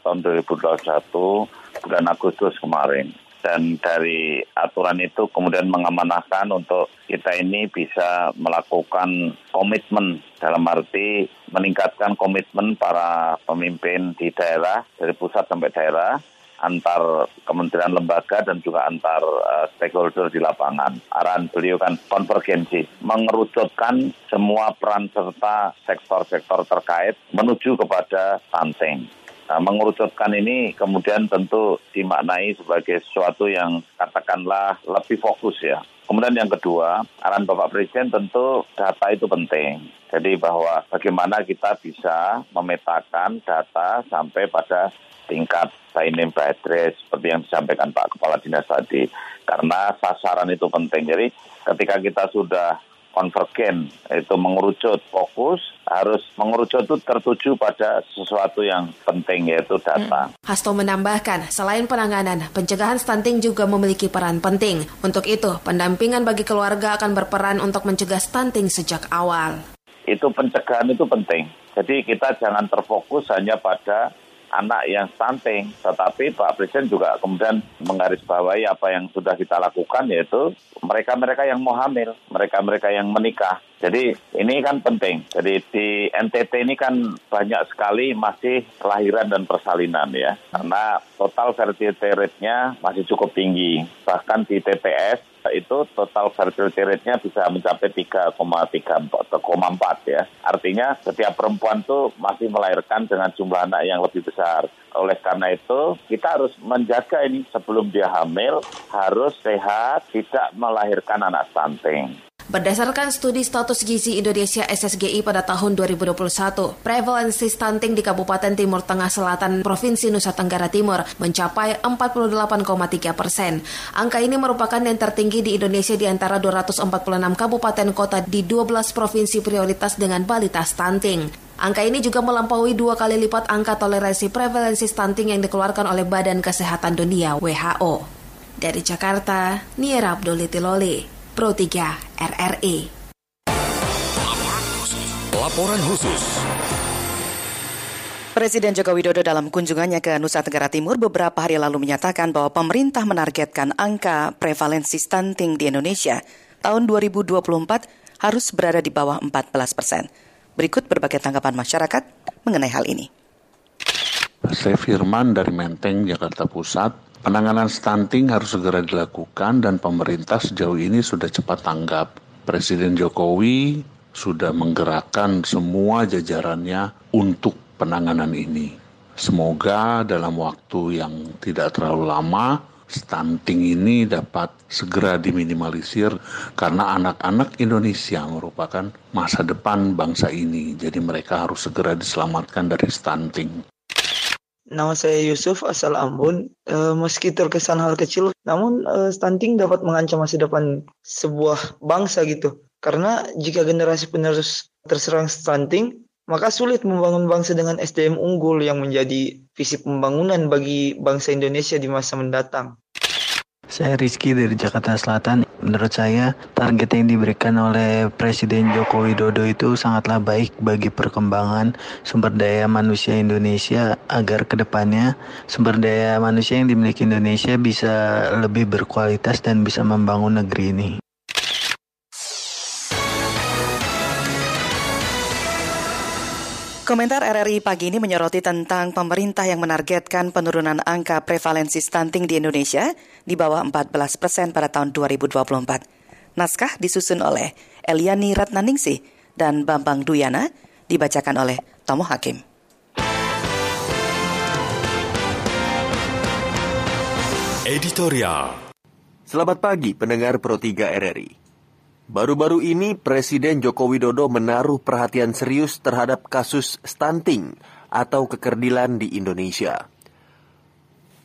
tahun 2021 bulan Agustus kemarin dan dari aturan itu kemudian mengamanahkan untuk kita ini bisa melakukan komitmen dalam arti meningkatkan komitmen para pemimpin di daerah dari pusat sampai daerah antar kementerian lembaga dan juga antar uh, stakeholder di lapangan. Arahan beliau kan konvergensi, mengerucutkan semua peran serta sektor-sektor terkait menuju kepada stunting. Nah, mengerucutkan ini kemudian tentu dimaknai sebagai sesuatu yang katakanlah lebih fokus ya. Kemudian yang kedua, arahan Bapak Presiden tentu data itu penting. Jadi bahwa bagaimana kita bisa memetakan data sampai pada tingkat by name address seperti yang disampaikan Pak Kepala Dinas tadi. Karena sasaran itu penting. Jadi ketika kita sudah konvergen itu mengerucut fokus harus mengerucut itu tertuju pada sesuatu yang penting yaitu data. Hmm. Hasto menambahkan selain penanganan pencegahan stunting juga memiliki peran penting. Untuk itu pendampingan bagi keluarga akan berperan untuk mencegah stunting sejak awal. Itu pencegahan itu penting. Jadi kita jangan terfokus hanya pada anak yang stunting. Tetapi Pak Presiden juga kemudian menggarisbawahi apa yang sudah kita lakukan yaitu mereka-mereka yang mau hamil, mereka-mereka yang menikah. Jadi ini kan penting. Jadi di NTT ini kan banyak sekali masih kelahiran dan persalinan ya. Karena total fertility rate-nya masih cukup tinggi. Bahkan di TPS itu total fertility rate-nya bisa mencapai 3,3 4 ya. Artinya setiap perempuan tuh masih melahirkan dengan jumlah anak yang lebih besar. Oleh karena itu, kita harus menjaga ini sebelum dia hamil, harus sehat, tidak melahirkan anak stunting. Berdasarkan studi status gizi Indonesia SSGI pada tahun 2021, prevalensi stunting di Kabupaten Timur Tengah Selatan Provinsi Nusa Tenggara Timur mencapai 48,3 persen. Angka ini merupakan yang tertinggi di Indonesia di antara 246 kabupaten kota di 12 provinsi prioritas dengan balita stunting. Angka ini juga melampaui dua kali lipat angka toleransi prevalensi stunting yang dikeluarkan oleh Badan Kesehatan Dunia WHO. Dari Jakarta, Nia Abdul Loli. Pro 3 RRI. Laporan khusus. Laporan khusus. Presiden Joko Widodo dalam kunjungannya ke Nusa Tenggara Timur beberapa hari lalu menyatakan bahwa pemerintah menargetkan angka prevalensi stunting di Indonesia tahun 2024 harus berada di bawah 14 persen. Berikut berbagai tanggapan masyarakat mengenai hal ini. Saya Firman dari Menteng, Jakarta Pusat. Penanganan stunting harus segera dilakukan dan pemerintah sejauh ini sudah cepat tanggap. Presiden Jokowi sudah menggerakkan semua jajarannya untuk penanganan ini. Semoga dalam waktu yang tidak terlalu lama stunting ini dapat segera diminimalisir karena anak-anak Indonesia merupakan masa depan bangsa ini. Jadi mereka harus segera diselamatkan dari stunting. Nama saya Yusuf, asal Ambon. E, meski terkesan hal kecil, namun e, stunting dapat mengancam masa depan sebuah bangsa gitu. Karena jika generasi penerus terserang stunting, maka sulit membangun bangsa dengan SDM unggul yang menjadi visi pembangunan bagi bangsa Indonesia di masa mendatang. Saya Rizky dari Jakarta Selatan. Menurut saya, target yang diberikan oleh Presiden Joko Widodo itu sangatlah baik bagi perkembangan sumber daya manusia Indonesia agar ke depannya sumber daya manusia yang dimiliki Indonesia bisa lebih berkualitas dan bisa membangun negeri ini. Komentar RRI pagi ini menyoroti tentang pemerintah yang menargetkan penurunan angka prevalensi stunting di Indonesia di bawah 14 persen pada tahun 2024. Naskah disusun oleh Eliani Ratnaningsih dan Bambang Duyana, dibacakan oleh Tomo Hakim. Editorial Selamat pagi pendengar Pro 3 RRI. Baru-baru ini Presiden Joko Widodo menaruh perhatian serius terhadap kasus stunting atau kekerdilan di Indonesia.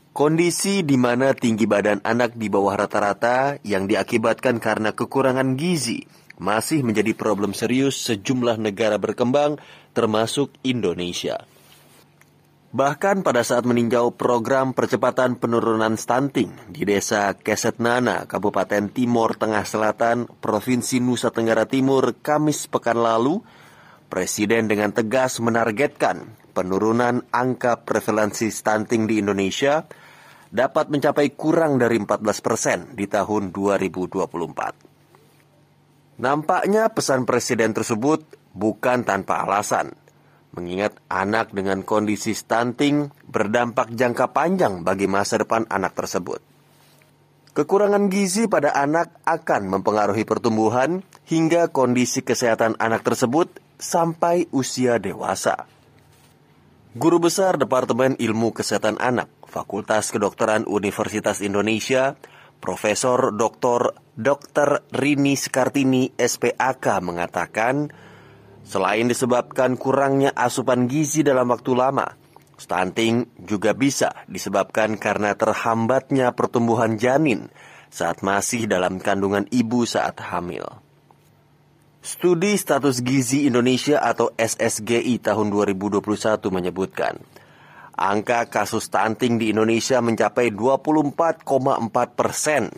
Kondisi di mana tinggi badan anak di bawah rata-rata yang diakibatkan karena kekurangan gizi masih menjadi problem serius sejumlah negara berkembang termasuk Indonesia. Bahkan pada saat meninjau program percepatan penurunan stunting di desa Kesetnana, Kabupaten Timur Tengah Selatan, Provinsi Nusa Tenggara Timur, Kamis pekan lalu, Presiden dengan tegas menargetkan penurunan angka prevalensi stunting di Indonesia dapat mencapai kurang dari 14 persen di tahun 2024. Nampaknya pesan Presiden tersebut bukan tanpa alasan – mengingat anak dengan kondisi stunting berdampak jangka panjang bagi masa depan anak tersebut. Kekurangan gizi pada anak akan mempengaruhi pertumbuhan hingga kondisi kesehatan anak tersebut sampai usia dewasa. Guru Besar Departemen Ilmu Kesehatan Anak, Fakultas Kedokteran Universitas Indonesia, Profesor Dr. Dr. Rini Skartini SPAK mengatakan, Selain disebabkan kurangnya asupan gizi dalam waktu lama, stunting juga bisa disebabkan karena terhambatnya pertumbuhan janin saat masih dalam kandungan ibu saat hamil. Studi Status Gizi Indonesia atau SSGI tahun 2021 menyebutkan, angka kasus stunting di Indonesia mencapai 24,4 persen.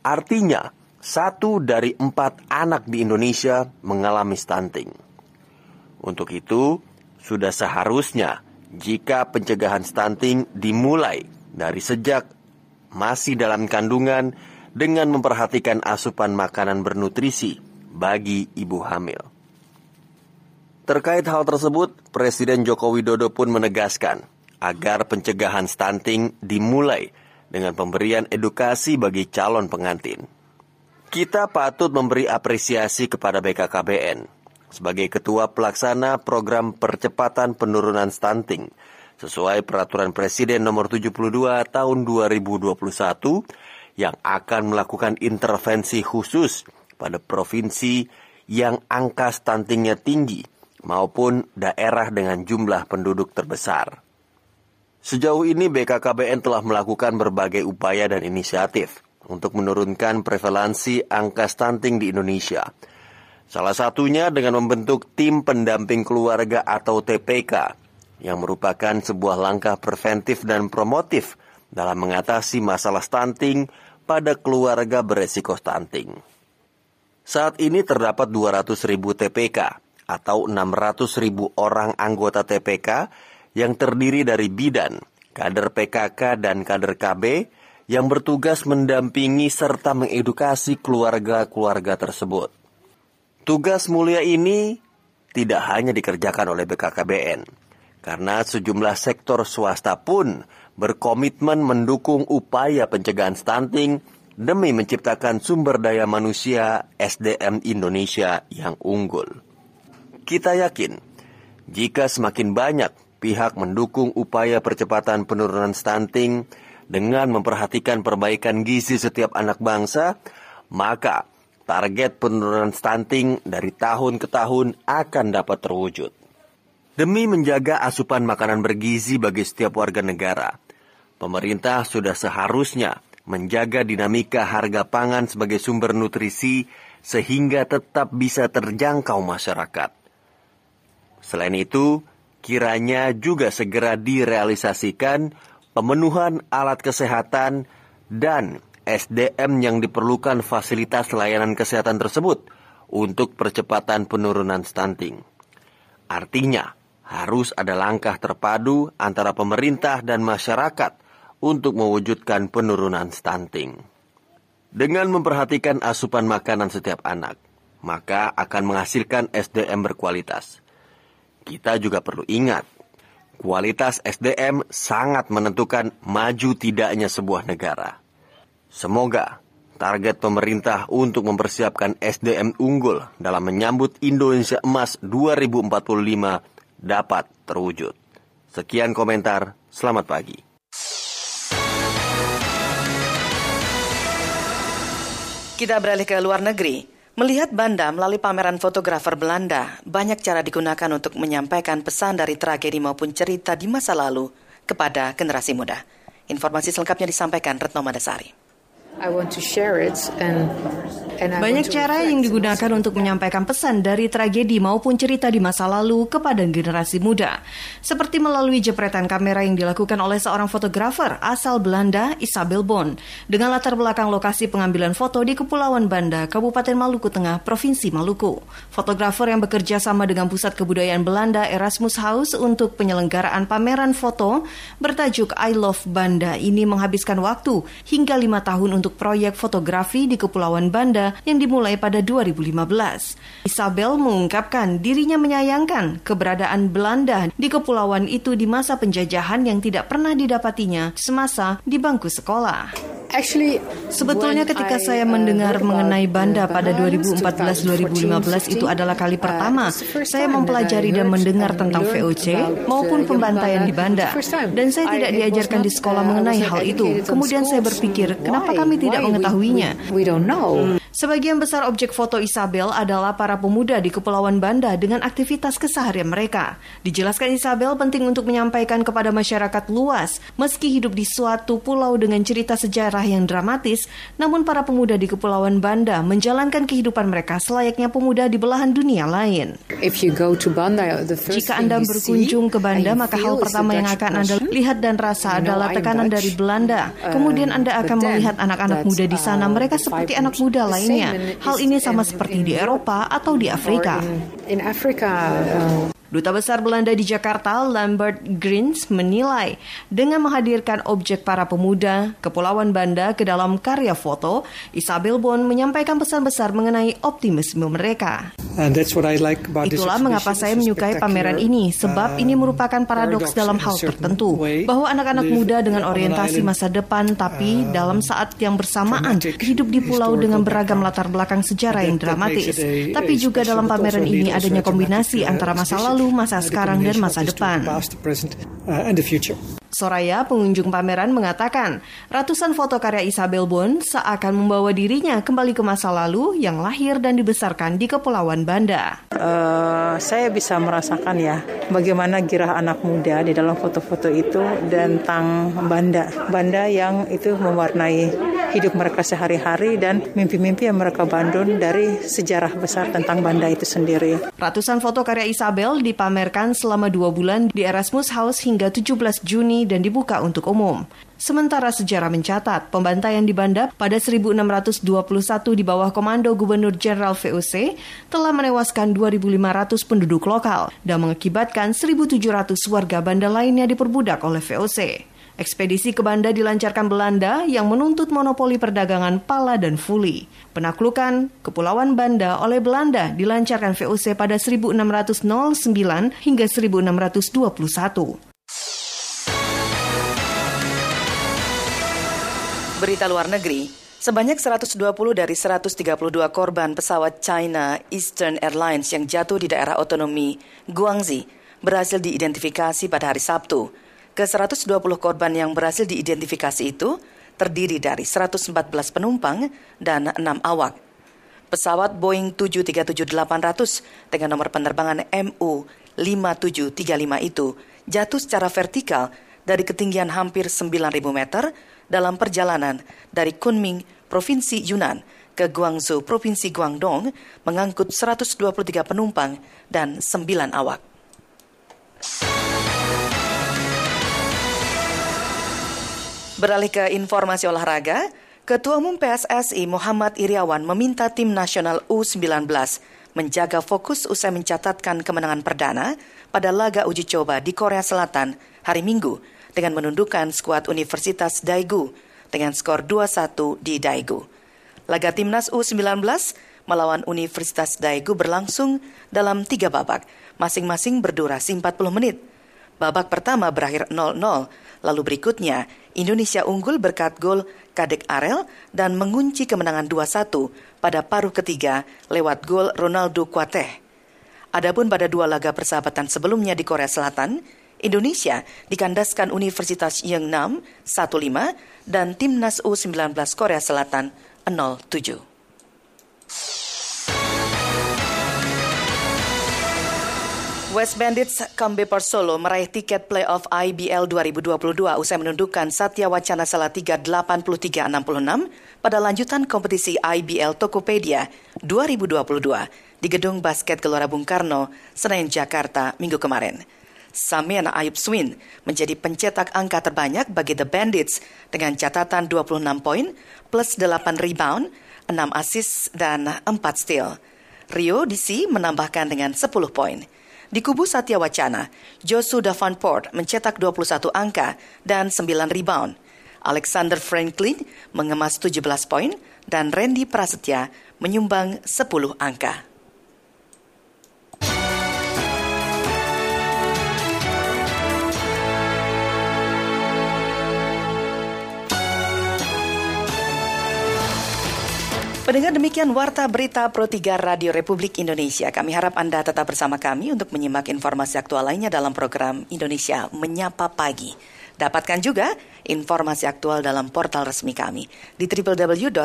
Artinya, satu dari empat anak di Indonesia mengalami stunting. Untuk itu, sudah seharusnya jika pencegahan stunting dimulai dari sejak masih dalam kandungan dengan memperhatikan asupan makanan bernutrisi bagi ibu hamil. Terkait hal tersebut, Presiden Joko Widodo pun menegaskan agar pencegahan stunting dimulai dengan pemberian edukasi bagi calon pengantin. Kita patut memberi apresiasi kepada BKKBN sebagai ketua pelaksana program percepatan penurunan stunting sesuai peraturan Presiden nomor 72 tahun 2021 yang akan melakukan intervensi khusus pada provinsi yang angka stuntingnya tinggi maupun daerah dengan jumlah penduduk terbesar. Sejauh ini BKKBN telah melakukan berbagai upaya dan inisiatif untuk menurunkan prevalensi angka stunting di Indonesia. Salah satunya dengan membentuk tim pendamping keluarga atau TPK yang merupakan sebuah langkah preventif dan promotif dalam mengatasi masalah stunting pada keluarga beresiko stunting. Saat ini terdapat 200 ribu TPK atau 600 ribu orang anggota TPK yang terdiri dari bidan, kader PKK dan kader KB yang bertugas mendampingi serta mengedukasi keluarga-keluarga tersebut. Tugas mulia ini tidak hanya dikerjakan oleh BKKBN, karena sejumlah sektor swasta pun berkomitmen mendukung upaya pencegahan stunting demi menciptakan sumber daya manusia SDM Indonesia yang unggul. Kita yakin, jika semakin banyak pihak mendukung upaya percepatan penurunan stunting, dengan memperhatikan perbaikan gizi setiap anak bangsa, maka target penurunan stunting dari tahun ke tahun akan dapat terwujud. Demi menjaga asupan makanan bergizi bagi setiap warga negara, pemerintah sudah seharusnya menjaga dinamika harga pangan sebagai sumber nutrisi sehingga tetap bisa terjangkau masyarakat. Selain itu, kiranya juga segera direalisasikan pemenuhan alat kesehatan, dan SDM yang diperlukan fasilitas layanan kesehatan tersebut untuk percepatan penurunan stunting. Artinya, harus ada langkah terpadu antara pemerintah dan masyarakat untuk mewujudkan penurunan stunting. Dengan memperhatikan asupan makanan setiap anak, maka akan menghasilkan SDM berkualitas. Kita juga perlu ingat kualitas SDM sangat menentukan maju tidaknya sebuah negara. Semoga target pemerintah untuk mempersiapkan SDM unggul dalam menyambut Indonesia Emas 2045 dapat terwujud. Sekian komentar, selamat pagi. Kita beralih ke luar negeri. Melihat Banda melalui pameran fotografer Belanda, banyak cara digunakan untuk menyampaikan pesan dari tragedi maupun cerita di masa lalu kepada generasi muda. Informasi selengkapnya disampaikan Retno Madasari. Banyak cara yang digunakan untuk menyampaikan pesan dari tragedi maupun cerita di masa lalu kepada generasi muda. Seperti melalui jepretan kamera yang dilakukan oleh seorang fotografer asal Belanda, Isabel Bon, dengan latar belakang lokasi pengambilan foto di Kepulauan Banda, Kabupaten Maluku Tengah, Provinsi Maluku. Fotografer yang bekerja sama dengan Pusat Kebudayaan Belanda Erasmus House untuk penyelenggaraan pameran foto bertajuk I Love Banda ini menghabiskan waktu hingga lima tahun untuk untuk proyek fotografi di Kepulauan Banda yang dimulai pada 2015. Isabel mengungkapkan dirinya menyayangkan keberadaan Belanda di kepulauan itu di masa penjajahan yang tidak pernah didapatinya semasa di bangku sekolah. Sebetulnya ketika saya mendengar mengenai Banda pada 2014-2015 itu adalah kali pertama saya mempelajari dan mendengar tentang VOC maupun pembantaian di Banda. Dan saya tidak diajarkan di sekolah mengenai hal itu. Kemudian saya berpikir, kenapa kami tidak mengetahuinya? Sebagian besar objek foto Isabel adalah para pemuda di Kepulauan Banda dengan aktivitas keseharian mereka. Dijelaskan Isabel penting untuk menyampaikan kepada masyarakat luas, meski hidup di suatu pulau dengan cerita sejarah yang dramatis, namun para pemuda di Kepulauan Banda menjalankan kehidupan mereka selayaknya pemuda di belahan dunia lain. Jika Anda berkunjung ke Banda, maka hal pertama yang akan Anda lihat dan rasa adalah tekanan dari Belanda. Kemudian Anda akan melihat anak-anak muda di sana, mereka seperti anak muda lain lainnya. Hal ini sama seperti di Eropa atau di Afrika. Duta Besar Belanda di Jakarta, Lambert Grins, menilai dengan menghadirkan objek para pemuda Kepulauan Banda ke dalam karya foto, Isabel Bon menyampaikan pesan besar mengenai optimisme mereka. Itulah mengapa saya menyukai pameran ini, sebab ini merupakan paradoks dalam hal tertentu, bahwa anak-anak muda dengan orientasi masa depan, tapi dalam saat yang bersamaan hidup di pulau dengan beragam latar belakang sejarah yang dramatis. Tapi juga dalam pameran ini adanya kombinasi antara masa lalu lalu, masa sekarang, dan masa depan. Soraya, pengunjung pameran mengatakan, ratusan foto karya Isabel Bon seakan membawa dirinya kembali ke masa lalu yang lahir dan dibesarkan di Kepulauan Banda. Uh, saya bisa merasakan ya bagaimana girah anak muda di dalam foto-foto itu tentang Banda. Banda yang itu mewarnai hidup mereka sehari-hari dan mimpi-mimpi yang mereka bandun dari sejarah besar tentang Banda itu sendiri. Ratusan foto karya Isabel dipamerkan selama dua bulan di Erasmus House hingga 17 Juni dan dibuka untuk umum. Sementara sejarah mencatat, pembantaian di Banda pada 1621 di bawah komando Gubernur Jenderal VOC telah menewaskan 2.500 penduduk lokal dan mengakibatkan 1.700 warga Banda lainnya diperbudak oleh VOC. Ekspedisi ke Banda dilancarkan Belanda yang menuntut monopoli perdagangan pala dan fuli. Penaklukan Kepulauan Banda oleh Belanda dilancarkan VOC pada 1609 hingga 1621. Berita luar negeri, sebanyak 120 dari 132 korban pesawat China Eastern Airlines yang jatuh di daerah otonomi Guangxi berhasil diidentifikasi pada hari Sabtu. Ke 120 korban yang berhasil diidentifikasi itu terdiri dari 114 penumpang dan 6 awak. Pesawat Boeing 737-800 dengan nomor penerbangan MU 5735 itu jatuh secara vertikal dari ketinggian hampir 9.000 meter dalam perjalanan dari Kunming, Provinsi Yunnan, ke Guangzhou, Provinsi Guangdong, mengangkut 123 penumpang dan 9 awak. Beralih ke informasi olahraga, Ketua Umum PSSI Muhammad Iriawan meminta tim nasional U19 menjaga fokus usai mencatatkan kemenangan perdana pada laga uji coba di Korea Selatan hari Minggu dengan menundukkan skuad Universitas Daegu dengan skor 2-1 di Daegu. Laga timnas U19 melawan Universitas Daegu berlangsung dalam tiga babak, masing-masing berdurasi 40 menit. Babak pertama berakhir 0-0, lalu berikutnya Indonesia unggul berkat gol Kadek Arel dan mengunci kemenangan 2-1 pada paruh ketiga lewat gol Ronaldo Kuateh. Adapun pada dua laga persahabatan sebelumnya di Korea Selatan, Indonesia dikandaskan Universitas Yeongnam 1-5 dan Timnas U19 Korea Selatan 0-7. West Bandits Kambe Solo meraih tiket playoff IBL 2022 usai menundukkan Satya Wacana Salatiga 83-66 pada lanjutan kompetisi IBL Tokopedia 2022 di Gedung Basket Gelora Bung Karno, Senayan, Jakarta, minggu kemarin. Samian Ayub Swin menjadi pencetak angka terbanyak bagi The Bandits dengan catatan 26 poin plus 8 rebound, 6 assist, dan 4 steal. Rio DC menambahkan dengan 10 poin. Di kubu Satya Wacana, Josu Davenport mencetak 21 angka dan 9 rebound. Alexander Franklin mengemas 17 poin dan Randy Prasetya menyumbang 10 angka. Pendengar demikian Warta Berita Pro 3 Radio Republik Indonesia. Kami harap Anda tetap bersama kami untuk menyimak informasi aktual lainnya dalam program Indonesia Menyapa Pagi. Dapatkan juga informasi aktual dalam portal resmi kami di www.rri.co.id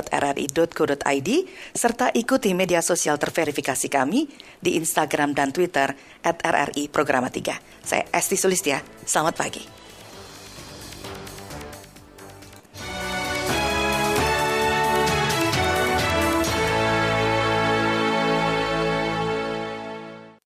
serta ikuti media sosial terverifikasi kami di Instagram dan Twitter at RRI Programa 3. Saya Esti Sulistia, selamat pagi.